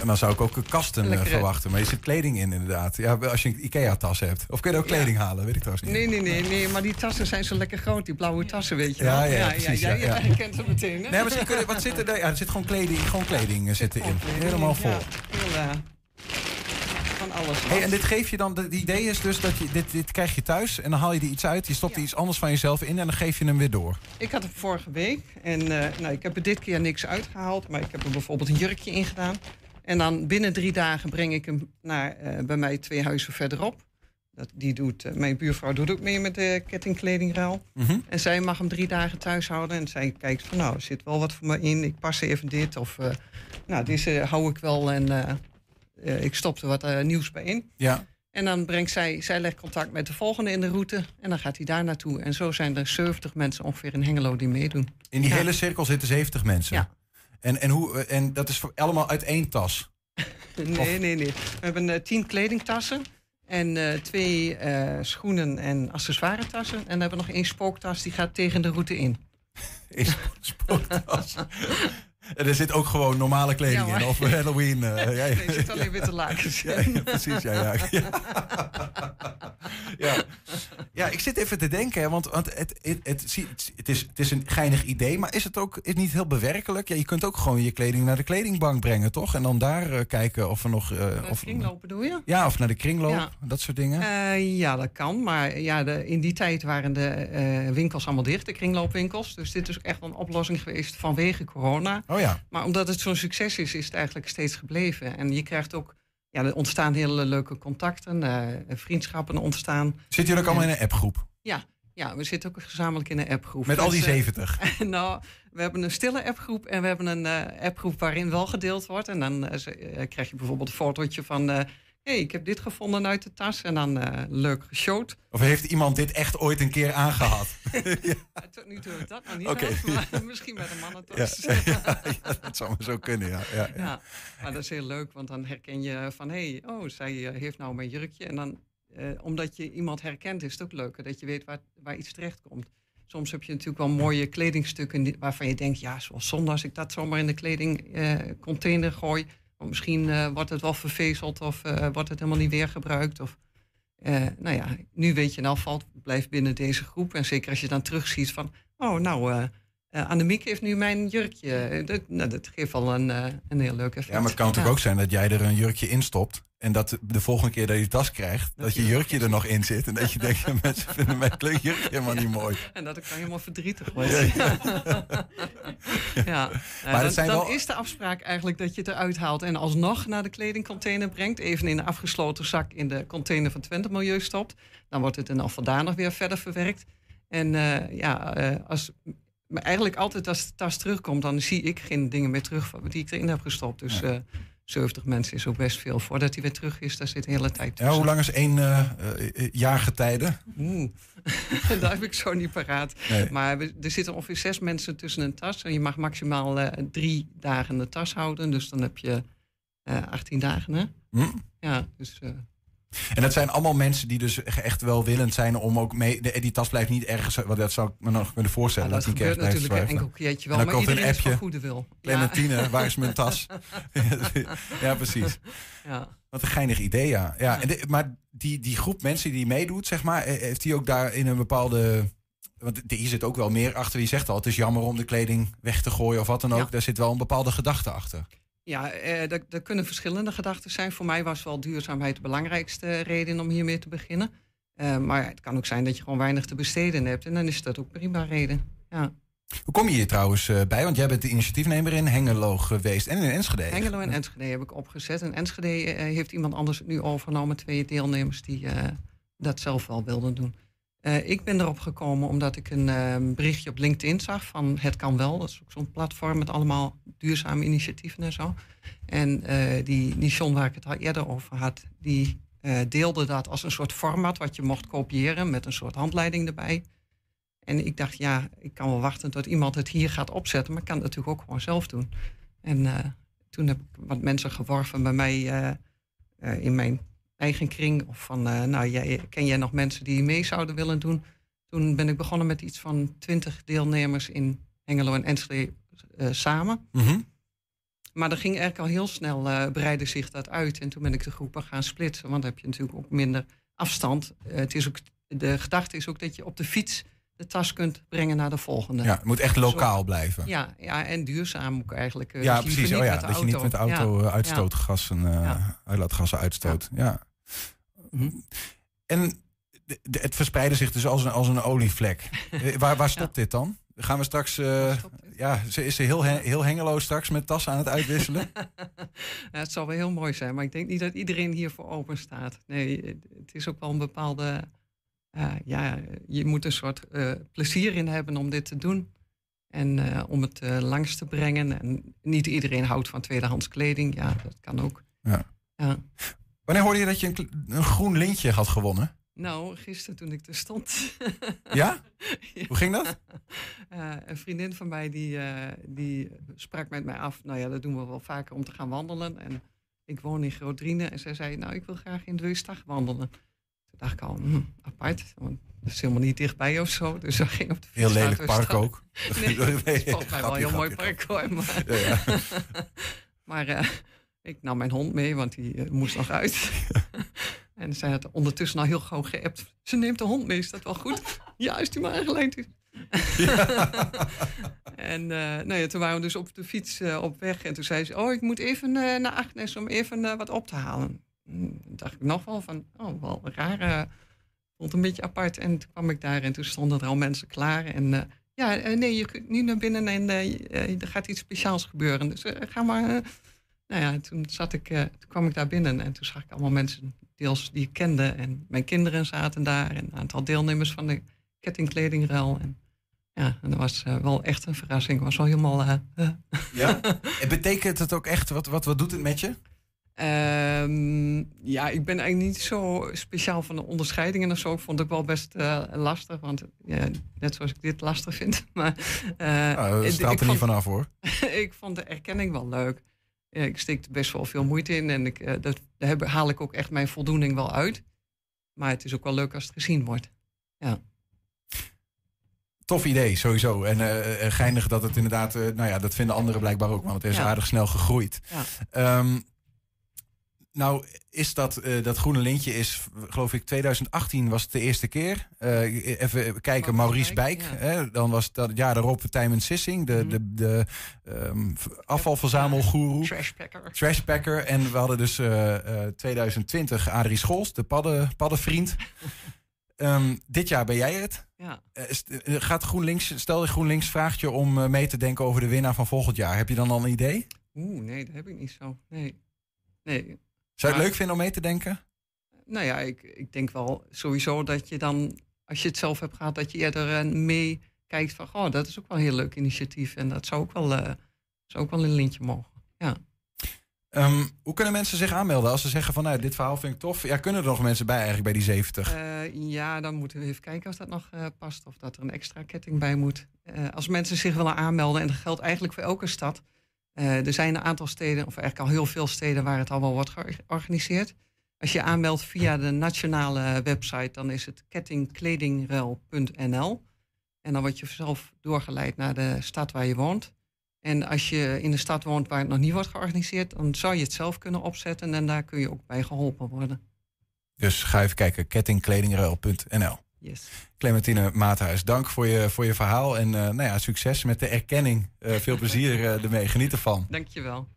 En dan zou ik ook kasten eh, Lekkere- verwachten. Maar je zit kleding in inderdaad. Ja, als je een IKEA-tas hebt. Of kun je er ook kleding halen? Weet ik trouwens niet. Nee, nee, nee, nee, maar die tassen zijn zo lekker groot, die blauwe tassen, weet je Ja, wel. ja, precies, ja, ja, ja. je herkent ze meteen, hè? Nee, misschien kun je, wat zit er? daar? Ja, er zit gewoon kleding, gewoon kleding eh, zit erin. Helemaal vol. Ja, heel, eh, alles. Hey, en dit geef je dan, het idee is dus dat je, dit, dit krijg je thuis en dan haal je er iets uit, je stopt er iets anders van jezelf in en dan geef je hem weer door. Ik had hem vorige week en eh, nou, ik heb er dit keer niks uitgehaald, maar ik heb er bijvoorbeeld een jurkje in gedaan. En dan binnen drie dagen breng ik hem naar eh, bij mij twee huizen verderop. Dat, die doet, eh, mijn buurvrouw doet ook mee met de kettingkledingruil. Mhm. En zij mag hem drie dagen thuis houden. En zij kijkt van nou, er zit wel wat voor me in. Ik pas even dit. Of nou, deze hou ik wel en eh, ik stop er wat eh, nieuws bij in. Ja. En dan brengt zij, zij legt contact met de volgende in de route. En dan gaat hij daar naartoe. En zo zijn er 70 mensen ongeveer in Hengelo die meedoen. In die Ja. hele cirkel zitten 70 mensen. Ja. En, en, hoe, eh, en dat is voor- allemaal uit één tas. Nee, nee, nee. We hebben eh, tien kledingtassen. En twee schoenen en accessoiretassen. En we hebben nog één spooktas die gaat tegen de route in. Is spooktas. En er zit ook gewoon normale kleding Ja, in. Of Halloween. ja, Nee, er zitten alleen witte lakens Ja, precies, ja, ja. ja. Ja, ik zit even te denken, want, want het, het, het, is, het is een geinig idee, maar is het ook is niet heel bewerkelijk? Ja, je kunt ook gewoon je kleding naar de kledingbank brengen, toch? En dan daar eh, kijken of er nog... eh, of, Kringlopen doe je? ja, of naar de kringloop, dat soort dingen. Ja, dat kan. Maar ja, de, in die tijd waren de winkels allemaal dicht, de kringloopwinkels. Dus dit is echt een oplossing geweest vanwege corona. Oh ja. Maar omdat het zo'n succes is, is het eigenlijk steeds gebleven. En je krijgt ook, ja, er ontstaan hele leuke contacten, eh, vriendschappen ontstaan. Zitten jullie ook allemaal in een appgroep? Ja, ja, we zitten ook gezamenlijk in een appgroep. Met al die Dus, eh, 70? nou, we hebben een stille appgroep en we hebben een eh, appgroep waarin wel gedeeld wordt. En dan krijg je bijvoorbeeld een fotootje van... eh hey, ik heb dit gevonden uit de tas. En dan eh, leuk geshowt. Of heeft iemand dit echt ooit een keer aangehad? Tot nu toe heb ik dat nog niet gehad, maar misschien met een ja, mannentas. ja, ja, dat zou maar zo kunnen, ja. ja, maar dat is heel leuk, want dan herken je van... hé, hey, oh, zij eh, heeft nou mijn jurkje. En dan, eh, omdat je iemand herkent, is het ook leuker... dat je weet waar, waar iets terecht komt. Soms heb je natuurlijk wel mooie kledingstukken... waarvan je denkt, ja, zoals zonde... als ik dat zomaar in de kledingcontainer container gooi... misschien eh, wordt het wel vervezeld... of eh, wordt het helemaal niet weer gebruikt. Of, eh, nou ja, nu weet je elk geval, blijf binnen deze groep. En zeker als je dan terugziet van... oh, nou... eh, Annemiek heeft nu mijn jurkje. Eh, Dat, nou, dat geeft al een, eh, een heel leuk effect. Ja, maar het kan natuurlijk ook zijn dat jij er een jurkje in stopt. En dat de volgende keer dat je tas krijgt, dat, je jurkje er nog in zit. En dat je denkt, mensen vinden mijn jurkje helemaal niet mooi. En dat ik dan helemaal verdrietig word. Ja, ja. Maar dan, dat zijn dan wel- is de afspraak eigenlijk dat je het eruit haalt en alsnog naar de kledingcontainer brengt. Even in een afgesloten zak in de container van Twente Milieu stopt. Dan wordt het dan al vandaar nog weer verder verwerkt. En ja, als, maar eigenlijk altijd als de tas terugkomt, dan zie ik geen dingen meer terug van- die ik erin heb gestopt. Dus eh 70 mensen is ook best veel. Voordat hij weer terug is, daar zit de hele tijd Ja, tussen. hoe lang is één eh eh, jaargetijde? Oeh, dat heb ik zo niet paraat. Nee. Maar we- er zitten ongeveer zes mensen tussen een tas. En je mag maximaal eh, drie dagen de tas houden. Dus dan heb je eh 18 dagen, hè? Hm? Ja, dus... En dat zijn allemaal mensen die dus echt welwillend zijn om ook mee... De, die tas blijft niet ergens, want dat zou ik me nog kunnen voorstellen. Ja, dat die gebeurt natuurlijk een enkel keertje wel, En dan maar er een iedereen is appje. goede wil. Ja. Clementine, waar is mijn tas? ja, precies. Ja. Wat een geinig idee, ja. ja, En de- maar die, die groep mensen die meedoet, zeg maar, eh, heeft die ook daar in een bepaalde... Want hier zit ook wel meer achter. Je zegt al, het is jammer om de kleding weg te gooien of wat dan ook. Ja. Daar zit wel een bepaalde gedachte achter. Ja, eh, er, er kunnen verschillende gedachten zijn. Voor mij was wel duurzaamheid de belangrijkste reden om hiermee te beginnen. Eh, maar het kan ook zijn dat je gewoon weinig te besteden hebt. En dan is dat ook prima reden. Ja. Hoe kom je hier trouwens eh, bij? Want jij bent de initiatiefnemer in Hengelo geweest en in Enschede. Hengelo en Enschede heb ik opgezet. En Enschede eh, heeft iemand anders het nu overgenomen. Twee deelnemers die dat zelf wel wilden doen. Eh, ik ben erop gekomen omdat ik een eh, berichtje op LinkedIn zag van Het Kan Wel. Dat is ook zo'n platform met allemaal duurzame initiatieven en zo. En eh, die Nishon waar ik het al eerder over had, die eh, deelde dat als een soort format wat je mocht kopiëren met een soort handleiding erbij. En ik dacht, ja, ik kan wel wachten tot iemand het hier gaat opzetten, maar ik kan het natuurlijk ook gewoon zelf doen. En toen heb ik wat mensen geworven bij mij in mijn eigen kring. Of van, eh, nou, jij, ken jij nog mensen die mee zouden willen doen? Toen ben ik begonnen met iets van twintig deelnemers in Hengelo en Enschede eh, samen. Mhm. Maar dat ging eigenlijk al heel snel, breidde zich dat uit. En toen ben ik de groepen gaan splitsen, want dan heb je natuurlijk ook minder afstand. Het is ook, de gedachte is ook dat je op de fiets de tas kunt brengen naar de volgende. Ja, het moet echt lokaal Zo- blijven. Ja, ja, en duurzaam ook eigenlijk. ja, precies. Oh ja, dat je niet met de auto Ja, uitstootgassen, Ja. uitlaatgassen uitstoot. Ja. Mhm. En het verspreidde zich dus als een, als een olievlek. Eh, waar, waar stopt dit dan? Gaan we straks... eh, ja, ze- is ze heel, he- heel Hengelo straks met tassen aan het uitwisselen? Ja, het zal wel heel mooi zijn, maar ik denk niet dat iedereen hiervoor open staat. Nee, het- is ook wel een bepaalde. eh, ja, je moet een soort plezier in hebben om dit te doen. En om het langs te brengen. En niet iedereen houdt van tweedehands kleding. Ja, dat kan ook. Ja. Ja. Wanneer hoorde je dat je een, een groen lintje had gewonnen? Nou, gisteren toen ik er stond. Ja? Hoe ging dat? Eh, een vriendin van mij die, eh, die sprak met mij af. Nou ja, dat doen we wel vaker om te gaan wandelen. En ik woon in Groot-Driene. En zij zei, nou, ik wil graag in Deustag wandelen. Toen dacht ik al, hm, apart. Want dat is helemaal niet dichtbij of zo. Dus we gingen op de Heel lelijk park ook. Nee, Nee, het is volgens mij wel een heel mooi park hoor. Maar, Ja, ja. maar eh, ik nam mijn hond mee, want die eh, moest nog uit. en zij had ondertussen al heel gauw geappt. Ze neemt de hond mee, is dat wel goed? ja, is die maar aangeleid is. en eh, nou ja, toen waren we dus op de fiets eh, op weg. En toen zei ze, oh, ik moet even naar Agnes om even wat op te halen. Toen dacht ik nog wel van, oh, wel raar. vond een beetje apart. En toen kwam ik daar en toen stonden er al mensen klaar. En ja, nee, je kunt nu naar binnen en er gaat iets speciaals gebeuren. Dus ga maar. Nou ja, toen, zat ik, eh, toen kwam ik daar binnen en toen zag ik allemaal mensen, deels die ik kende. En mijn kinderen zaten daar en een aantal deelnemers van de kettingkledingruil. En ja, en dat was eh, wel echt een verrassing. Het was wel helemaal. eh. Ja? En betekent het ook echt, wat, wat, wat doet het met je? Ehm, ja, ik ben eigenlijk niet zo speciaal van de onderscheidingen of zo. Ik vond het wel best lastig, want net zoals ik dit lastig vind. Maar, Nou, dat ik- straalt er niet vanaf hoor. ik vond de erkenning wel leuk. Ja, ik steek er best wel veel moeite in en ik, eh, dat, daar heb- haal ik ook echt mijn voldoening wel uit. Maar het is ook wel leuk als het gezien wordt. Ja. Tof idee, sowieso. En eh, geinig dat het inderdaad, nou ja, dat vinden anderen blijkbaar ook, want het is Ja. aardig snel gegroeid. Ja. Ehm, nou, is dat, eh, dat groene lintje is, geloof ik, 2018 was het de eerste keer. Eh, even kijken, Maurice Bijk. Hè? Dan was dat het jaar daarop Tijmen Sissing, de, de, de ehm, v- afvalverzamelgoeroe. Trashpacker. Trashpacker. En we hadden dus eh, eh, 2020 Adrie Scholz, de padden, paddenvriend. Ehm, dit jaar ben jij het. Ja. Gaat GroenLinks, stel GroenLinks vraagt je om mee te denken over de winnaar van volgend jaar. Heb je dan al een idee? Oeh, nee, dat heb ik niet zo. Nee. nee. Zou je het leuk vinden om mee te denken? Nou ja, ik, ik denk wel sowieso dat je dan, als je het zelf hebt gehad, dat je eerder eh, meekijkt van, oh, dat is ook wel een heel leuk initiatief. En dat zou ook wel, eh, zou ook wel een lintje mogen. Ja. Ehm, hoe kunnen mensen zich aanmelden als ze zeggen van nou, dit verhaal vind ik tof? Ja, kunnen er nog mensen bij eigenlijk bij die 70? Eh, ja, dan moeten we even kijken of dat nog past. Of dat er een extra ketting bij moet. Als mensen zich willen aanmelden, en dat geldt eigenlijk voor elke stad. Eh, er zijn een aantal steden, of eigenlijk al heel veel steden, waar het al wel wordt georganiseerd. Als je aanmeldt via de nationale website, dan is het kettingkledingruil.nl. En dan word je zelf doorgeleid naar de stad waar je woont. En als je in de stad woont waar het nog niet wordt georganiseerd, dan zou je het zelf kunnen opzetten en daar kun je ook bij geholpen worden. Dus ga even kijken, kettingkledingruil.nl. Yes. Clementine Maathuis, dank voor je, voor je verhaal. En eh, nou ja, succes met de erkenning. Eh, veel plezier eh, ermee. Geniet ervan. Dankjewel.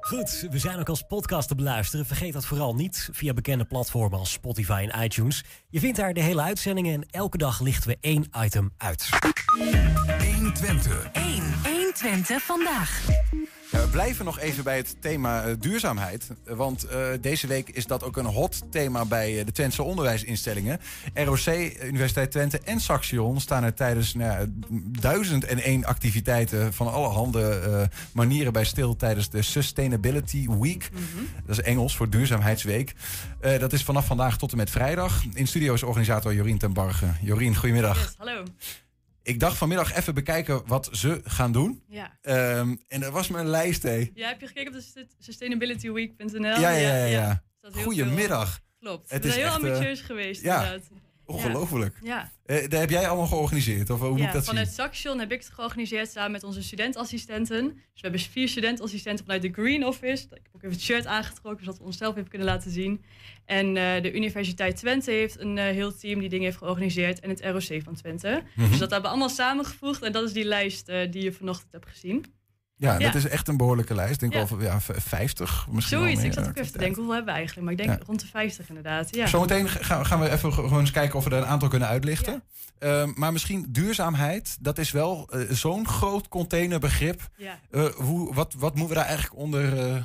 Goed, we zijn ook als podcast te beluisteren. Vergeet dat vooral niet via bekende platformen als Spotify en iTunes. Je vindt daar de hele uitzendingen en elke dag lichten we één item uit. 120. 1. 120 vandaag. Ja, we blijven nog even bij het thema eh, duurzaamheid. Want eh, deze week is dat ook een hot thema bij eh, de Twentse onderwijsinstellingen. ROC, Universiteit Twente en Saxion staan er tijdens nou, ja, duizend en één activiteiten van allerhande eh manieren bij stil tijdens de Sustainability Week. Dat is Engels voor Duurzaamheidsweek. Eh, dat is vanaf vandaag tot en met vrijdag. In studio is organisator Jorien ten Barge. Jorien, goedemiddag. Hallo. Ik dacht vanmiddag even bekijken wat ze gaan doen. Ja. Ehm, en dat was mijn lijst, hé. Ja, heb je gekeken op de sust- sustainablityweek.nl? Ja, ja, ja. ja. heel Goedemiddag. Klopt. Het we is zijn heel echt, eh, ambitieus geweest ja. inderdaad. Ongelooflijk. Ja. Eh, dat heb jij allemaal georganiseerd? Of hoe moet ik dat vanuit zien? Saxion heb ik het georganiseerd samen met onze studentassistenten. Dus we hebben vier studentassistenten vanuit de Green Office. Ik heb ook even het shirt aangetrokken, zodat we onszelf even kunnen laten zien. En eh, de Universiteit Twente heeft een eh, heel team die dingen heeft georganiseerd. En het ROC van Twente. Mhm. Dus dat hebben we allemaal samengevoegd. En dat is die lijst die je vanochtend hebt gezien. Ja, dat is echt een behoorlijke lijst. Ik denk wel van, ja, v- 50 misschien Zoiets, ik zat ook even te denken, hoeveel hebben we eigenlijk? Maar ik denk rond de 50 inderdaad. Ja. Zometeen gaan, gaan we even ge- gewoon eens kijken of we er een aantal kunnen uitlichten. Ehm, maar misschien duurzaamheid, dat is wel eh, zo'n groot containerbegrip. Ja. Eh, hoe, wat, wat moeten we daar eigenlijk onder eh,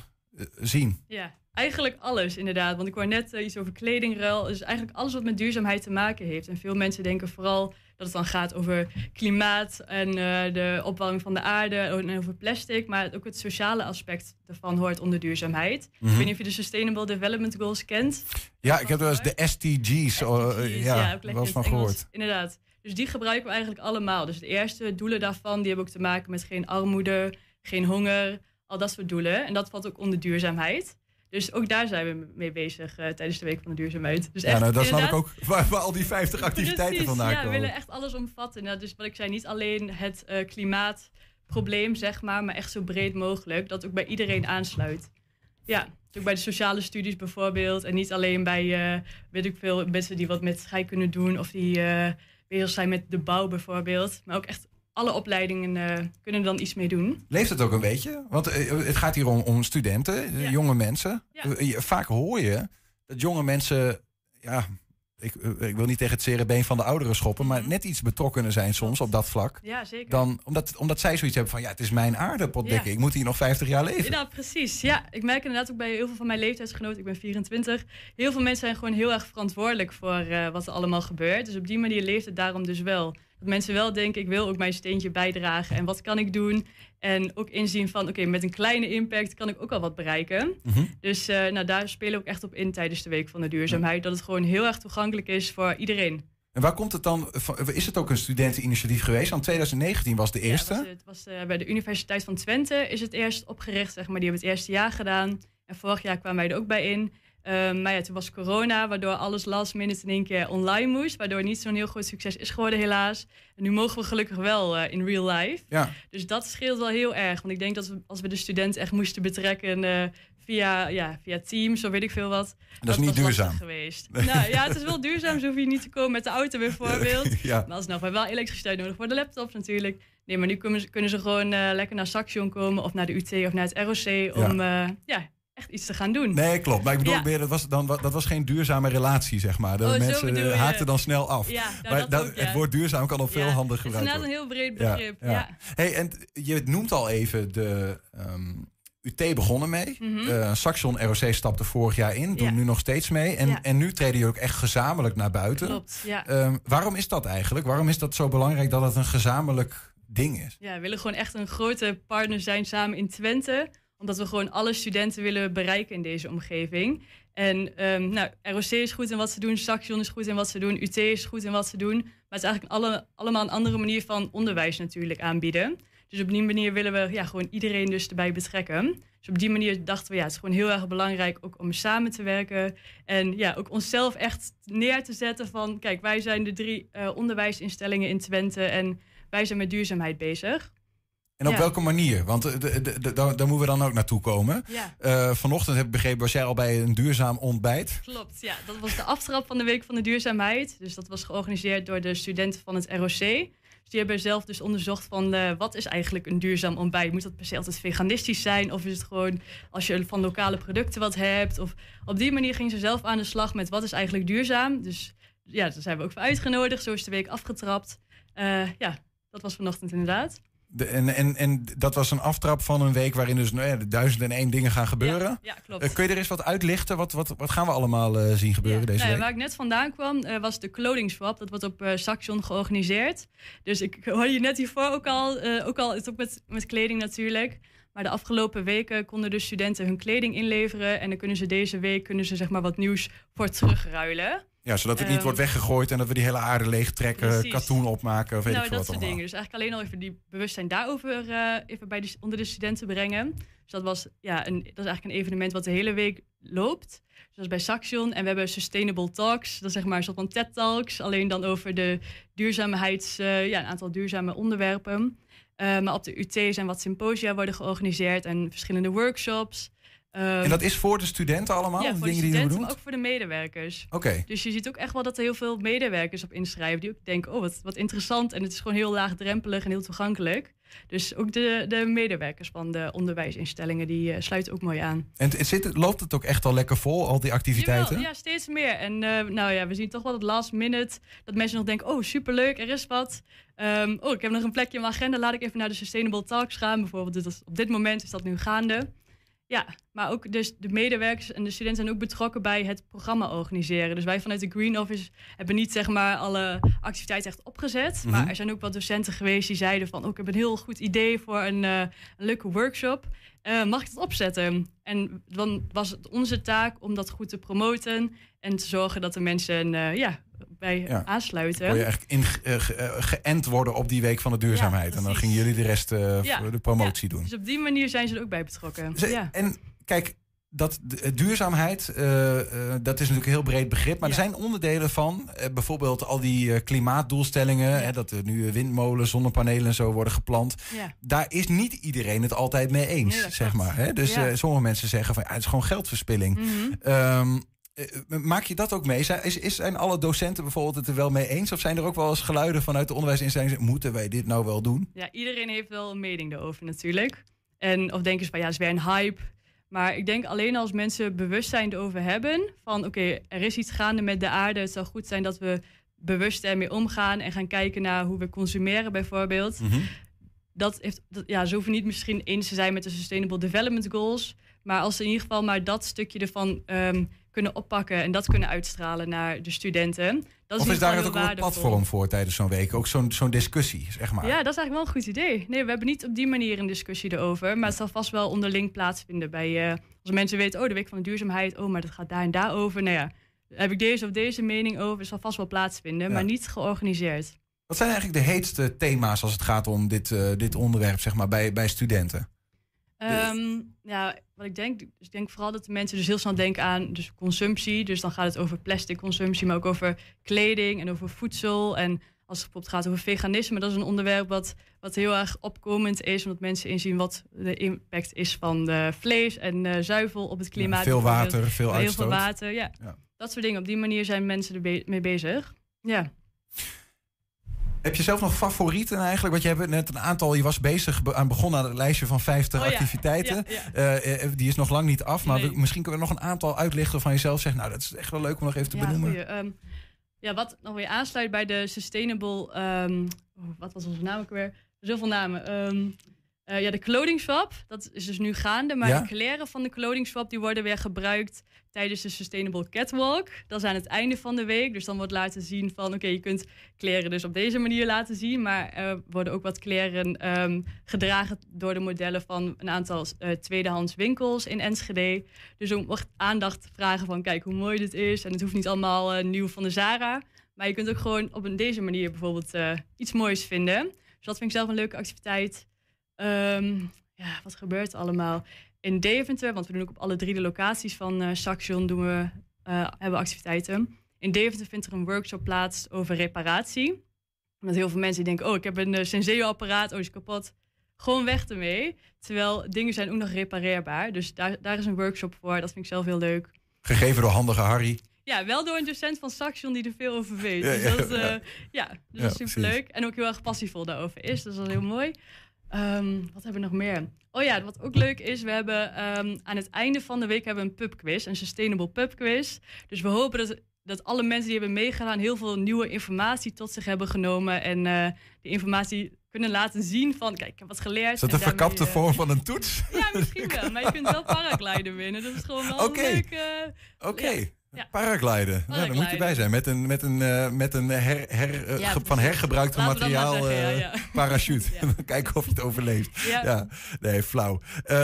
zien? Ja, eigenlijk alles inderdaad. Want ik hoor net iets over kledingruil. Dus eigenlijk alles wat met duurzaamheid te maken heeft. En veel mensen denken vooral dat het dan gaat over klimaat en eh, de opwarming van de aarde en over plastic. Maar ook het sociale aspect daarvan hoort onder duurzaamheid. Mhm. Ik weet niet of je de Sustainable Development Goals kent. Ja, ik heb wel eens de SDG's, oh, eh, ja, wel eens van gehoord. Inderdaad. Dus die gebruiken we eigenlijk allemaal. Dus de eerste doelen daarvan, die hebben ook te maken met geen armoede, geen honger, al dat soort doelen. En dat valt ook onder duurzaamheid. Dus ook daar zijn we mee bezig eh, tijdens de Week van de Duurzaamheid. Dus ja, echt, nou, dat snap ik ook waar, waar al die 50 activiteiten Precies, vandaan ja, we komen. willen echt alles omvatten. Nou, dus wat ik zei, niet alleen het eh, klimaatprobleem, zeg maar, maar echt zo breed mogelijk. Dat ook bij iedereen aansluit. Ja, dus ook bij de sociale studies bijvoorbeeld. En niet alleen bij, eh, weet ik veel, mensen die wat met scheikunde doen of die bezig zijn met de bouw bijvoorbeeld. Maar ook echt alle opleidingen eh, kunnen er dan iets mee doen. Leeft het ook een beetje? Want eh, het gaat hier om, om studenten, eh, jonge mensen. Ja. Vaak hoor je dat jonge mensen, ja, ik, ik wil niet tegen het zere been van de ouderen schoppen, maar net iets betrokkener zijn soms op dat vlak. Mhm. Ja, zeker. Dan, omdat, omdat zij zoiets hebben van, ja, het is mijn. Ja. Ik moet hier nog 50 jaar leven. Ja, precies. Ja, ik merk inderdaad ook bij heel veel van mijn leeftijdsgenoten, ik ben 24, heel veel mensen zijn gewoon heel erg verantwoordelijk voor wat er allemaal gebeurt. Dus op die manier leeft het daarom dus wel. Dat mensen wel denken, ik wil ook mijn steentje bijdragen en wat kan ik doen? En ook inzien van, oké, met een kleine impact kan ik ook al wat bereiken. Mhm. Dus eh, nou, daar spelen we ook echt op in tijdens de Week van de Duurzaamheid. Dat het gewoon heel erg toegankelijk is voor iedereen. En waar komt het dan? Is het ook een studenteninitiatief geweest? Want 2019 was de eerste. Ja, het was, het was eh, bij de Universiteit van Twente is het eerst opgericht, zeg maar. Die hebben het eerste jaar gedaan. En vorig jaar kwamen wij er ook bij in. Ehm, maar ja, toen was corona, waardoor alles last minute in één keer online moest. Waardoor het niet zo'n heel groot succes is geworden, helaas. En nu mogen we gelukkig wel eh, in real life. Ja. Dus dat scheelt wel heel erg. Want ik denk dat we, als we de studenten echt moesten betrekken eh, via, ja, via Teams of weet ik veel wat. Dat is niet duurzaam. geweest. Nou ja, het is wel duurzaam. Zo hoef je niet te komen met de auto bijvoorbeeld. Ja. Maar alsnog, we hebben wel elektriciteit nodig voor de laptops natuurlijk. Nee, maar nu kunnen ze, kunnen ze gewoon eh, lekker naar Saxion komen of naar de UT of naar het ROC om ja, echt iets te gaan doen. Nee, klopt. Maar ik bedoel Ja. meer, dat was, dan, dat was geen duurzame relatie, zeg maar. De Oh, mensen je. haakten dan snel af. Ja, nou, maar dat ook, ja. het woord duurzaam kan op veel handen Het is gebruikt worden. een heel breed begrip. Ja, Hey, en je noemt al even de ehm, UT begonnen mee. Mhm. Eh, Saxion ROC stapte vorig jaar in, doen Ja. nu nog steeds mee. En, Ja. en nu treden jullie ook echt gezamenlijk naar buiten. Klopt, ja. Ehm, waarom is dat eigenlijk? Waarom is dat zo belangrijk dat het een gezamenlijk ding is? Ja, we willen gewoon echt een grote partner zijn samen in Twente. Omdat we gewoon alle studenten willen bereiken in deze omgeving. En ehm, nou, ROC is goed in wat ze doen, Saxion is goed in wat ze doen, UT is goed in wat ze doen. Maar het is eigenlijk alle, allemaal een andere manier van onderwijs natuurlijk aanbieden. Dus op die manier willen we ja, gewoon iedereen dus erbij betrekken. Dus op die manier dachten we, ja, het is gewoon heel erg belangrijk ook om samen te werken. En ja, ook onszelf echt neer te zetten van, kijk, wij zijn de drie eh, onderwijsinstellingen in Twente en wij zijn met duurzaamheid bezig. En op Ja. welke manier? Want eh, daar moeten we dan ook naartoe komen. Ja. Eh, vanochtend heb ik begrepen, was jij al bij een duurzaam ontbijt. Klopt, ja. Dat was de aftrap van de Week van de Duurzaamheid. Dus dat was georganiseerd door de studenten van het ROC. Dus die hebben zelf dus onderzocht van eh, wat is eigenlijk een duurzaam ontbijt? Moet dat per se altijd veganistisch zijn? Of is het gewoon als je van lokale producten wat hebt? Of op die manier gingen ze zelf aan de slag met wat is eigenlijk duurzaam? Dus ja, daar zijn we ook voor uitgenodigd. Zo is de week afgetrapt. Ja, dat was vanochtend inderdaad. De, en, en, en dat was een aftrap van een week waarin dus nou ja, de duizend en één dingen gaan gebeuren. Ja, ja, klopt. Eh, kun je er eens wat uitlichten? Wat, wat, wat gaan we allemaal eh, zien gebeuren deze Nou week? waar ik net vandaan kwam, eh, was de clothing swap. Dat wordt op Saxion georganiseerd. Dus ik hoor je net hiervoor ook al, ook al het ook met, met kleding natuurlijk. Maar de afgelopen weken konden de studenten hun kleding inleveren. En dan kunnen ze deze week kunnen ze, zeg maar, wat nieuws voor terugruilen. Ja, zodat het niet Ehm, wordt weggegooid en dat we die hele aarde leegtrekken, Precies. katoen opmaken of weet nou, ik veel dat soort dingen. Dus eigenlijk alleen al even die bewustzijn daarover eh, even bij de, onder de studenten brengen. Dus dat was ja, een, dat is eigenlijk een evenement wat de hele week loopt. Dus dat is bij Saxion. En we hebben Sustainable Talks. Dat is zeg maar een soort van TED-talks. Alleen dan over de duurzaamheids... eh, ja, een aantal duurzame onderwerpen. Eh, maar op de UT zijn wat symposia worden georganiseerd en verschillende workshops. Ehm, En dat is voor de studenten allemaal? ja, de voor de dingen die je studenten, maar ook voor de medewerkers. Oké. Dus je ziet ook echt wel dat er heel veel medewerkers op inschrijven. Die ook denken, oh, wat, wat interessant. En het is gewoon heel laagdrempelig en heel toegankelijk. Dus ook de, de medewerkers van de onderwijsinstellingen, die eh, sluiten ook mooi aan. En het zit, loopt het ook echt al lekker vol, al die activiteiten? Jawel, ja, steeds meer. En eh, nou ja, we zien toch wel het last minute dat mensen nog denken: oh, superleuk, er is wat. Ehm, oh, ik heb nog een plekje in mijn agenda. Laat ik even naar de Sustainable Talks gaan. Bijvoorbeeld, dit is- op dit moment is dat nu gaande. Ja, maar ook dus de medewerkers en de studenten zijn ook betrokken bij het programma organiseren. Dus wij vanuit de Green Office hebben niet zeg maar alle activiteiten echt opgezet. Mhm. Maar er zijn ook wat docenten geweest die zeiden van... Oh, ik heb een heel goed idee voor een, eh, een leuke workshop. Eh, mag ik dat opzetten? En dan was het onze taak om dat goed te promoten... en te zorgen dat de mensen eh, ja, bij Ja. aansluiten. Kon je eigenlijk in, eh, eh, geënt worden op die week van de duurzaamheid. en dan gingen jullie de rest eh, Ja, voor de promotie doen. Dus op die manier zijn ze er ook bij betrokken. Ja. En kijk, dat duurzaamheid, dat is natuurlijk een heel breed begrip. Maar er zijn onderdelen van, bijvoorbeeld al die klimaatdoelstellingen. Hè, dat er nu windmolens, zonnepanelen en zo worden geplant. Ja. Daar is niet iedereen het altijd mee eens, zeg maar. Hè? Dus sommige mensen zeggen van, ja, het is gewoon geldverspilling. Mhm. Ehm, eh, maak je dat ook mee? Zijn, is, is, zijn alle docenten bijvoorbeeld het er wel mee eens? Of zijn er ook wel eens geluiden vanuit de onderwijsinstellingen... moeten wij dit nou wel doen? Ja, iedereen heeft wel een mening daarover natuurlijk. En of denken ze van ja, het is weer een hype. Maar ik denk alleen als mensen bewustzijn erover hebben van oké, er is iets gaande met de aarde. Het zou goed zijn dat we bewust ermee omgaan en gaan kijken naar hoe we consumeren bijvoorbeeld. Dat heeft, dat, ja, ze hoeven niet misschien eens te zijn met de Sustainable Development Goals. Maar als ze in ieder geval maar dat stukje ervan ehm, kunnen oppakken en dat kunnen uitstralen naar de studenten. Dat of is daar ook een platform voor tijdens zo'n week? Ook zo'n zo'n discussie, zeg maar. Ja, dat is eigenlijk wel een goed idee. Nee, we hebben niet op die manier een discussie erover. Maar het zal vast wel onderling plaatsvinden bij... eh, als mensen weten, oh, de week van de duurzaamheid... oh, maar dat gaat daar en daar over. Nou ja, heb ik deze of deze mening over... Het zal vast wel plaatsvinden, Ja. maar niet georganiseerd. Wat zijn eigenlijk de heetste thema's als het gaat om dit, eh, dit onderwerp, zeg maar, bij, bij studenten? Ehm, ja, wat ik denk, dus ik denk vooral dat de mensen dus heel snel denken aan dus consumptie. Dus dan gaat het over plastic consumptie, maar ook over kleding en over voedsel. En als het bijvoorbeeld gaat over veganisme, dat is een onderwerp wat, wat heel erg opkomend is. Omdat mensen inzien wat de impact is van de vlees en zuivel op het klimaat. veel water, veel Heel veel uitstoot. water, ja. Ja. Dat soort dingen. Op die manier zijn mensen er be- mee bezig. Ja. Heb je zelf nog favorieten eigenlijk? Want je hebt net een aantal, je was bezig be- aan begonnen aan het lijstje van 50 Oh ja, activiteiten. ja, ja. Eh, eh, die is nog lang niet af, maar Nee. misschien kunnen we nog een aantal uitlichten van jezelf zeggen. Nou, dat is echt wel leuk om nog even te benoemen. Ehm, ja, wat nog weer aansluit bij de sustainable... ehm, oh, wat was onze naam ook weer? Zoveel namen. Ehm, eh, ja, de clothing swap, dat is dus nu gaande. Maar Ja. de kleren van de clothing swap die worden weer gebruikt tijdens de Sustainable Catwalk. Dat is aan het einde van de week. Dus dan wordt laten zien van... oké, je kunt kleren dus op deze manier laten zien... maar er worden ook wat kleren ehm, gedragen door de modellen... van een aantal eh, tweedehands winkels in Enschede. Dus om aandacht te vragen van... kijk hoe mooi dit is. En het hoeft niet allemaal eh, nieuw van de Zara... maar je kunt ook gewoon op een, deze manier bijvoorbeeld iets moois vinden. Dus dat vind ik zelf een leuke activiteit. Ehm, ja, wat gebeurt er allemaal? In Deventer, want we doen ook op alle drie de locaties van eh Saxion doen we, eh, hebben we activiteiten. In Deventer vindt er een workshop plaats over reparatie. Met heel veel mensen die denken, oh, ik heb een uh, Senseo-apparaat, oh, is kapot. Gewoon weg ermee. Terwijl dingen zijn ook nog repareerbaar. Dus daar, daar is een workshop voor. Dat vind ik zelf heel leuk. Gegeven door handige Harry. Ja, wel door een docent van Saxion die er veel over weet. Ja, dus dat, eh, ja. ja. dus Ja, dat is superleuk. En ook heel erg passievol daarover is. Dus dat is heel mooi. Ehm, wat hebben we nog meer? Oh ja, wat ook leuk is, we hebben ehm, aan het einde van de week hebben we een pubquiz, een sustainable pubquiz. Dus we hopen dat, dat alle mensen die hebben meegedaan heel veel nieuwe informatie tot zich hebben genomen en eh die informatie kunnen laten zien van, kijk, ik heb wat geleerd. Is dat en een verkapte eh, vorm van een toets? Ja, misschien wel. Maar je kunt wel paragliden winnen. Dat is gewoon wel Oké. een leuke... Oké. Ja. Ja. Paragliden. Ja, daar moet je bij zijn. Met een, met een, eh, met een her, her, eh, Ja, van hergebruikt materiaal zeggen, eh, parachute. Kijken of je het overleeft. Ja. Nee, flauw.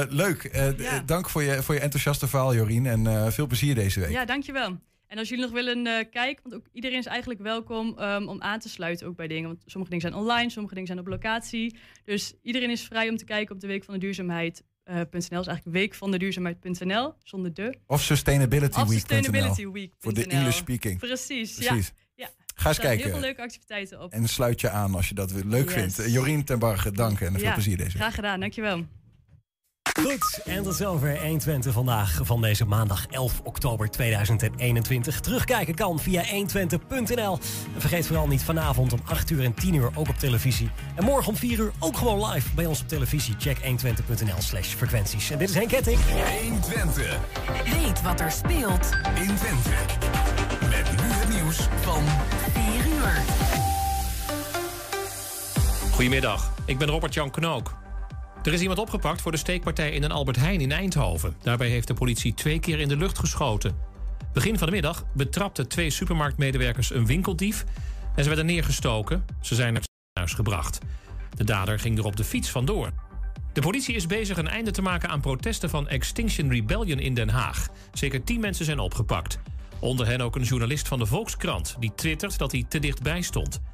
Leuk. Dank voor je, voor je enthousiaste verhaal, Jorien. En veel plezier deze week. Ja, dankjewel. En als jullie nog willen kijken, want ook iedereen is eigenlijk welkom ehm, om aan te sluiten ook bij dingen. Want sommige dingen zijn online, sommige dingen zijn op locatie. Dus iedereen is vrij om te kijken op de Week van de Duurzaamheid is eigenlijk weekvandeduurzaamheid.nl, zonder de. Of sustainabilityweek.nl. Of sustainabilityweek.nl. Voor de English speaking. Precies, Precies. ja. ja. Ga eens kijken. Heel veel leuke activiteiten op. En sluit je aan als je dat weer leuk Yes. vindt. Eh, Jorien ten Barge, dank en veel Ja, plezier deze week. Graag gedaan, dankjewel. Goed, en tot zover 120 vandaag van deze maandag 11 oktober 2021. Terugkijken kan via 120.nl. En vergeet vooral niet vanavond om 8 uur en 10 uur ook op televisie. En morgen om 4 uur ook gewoon live bij ons op televisie. Check 120.nl slash frequenties. En dit is Henk Ketting. 120. Weet wat er speelt In Twente. Met nu het nieuws van 4 uur. Goedemiddag, ik ben Robert-Jan Knook. Er is iemand opgepakt voor de steekpartij in een Albert Heijn in Eindhoven. Daarbij heeft de politie twee keer in de lucht geschoten. Begin van de middag betrapten twee supermarktmedewerkers een winkeldief... en ze werden neergestoken. Ze zijn naar het huis gebracht. De dader ging er op de fiets vandoor. De politie is bezig een einde te maken aan protesten van Extinction Rebellion in Den Haag. Zeker tien mensen zijn opgepakt. Onder hen ook een journalist van de Volkskrant... die twittert dat hij te dichtbij stond.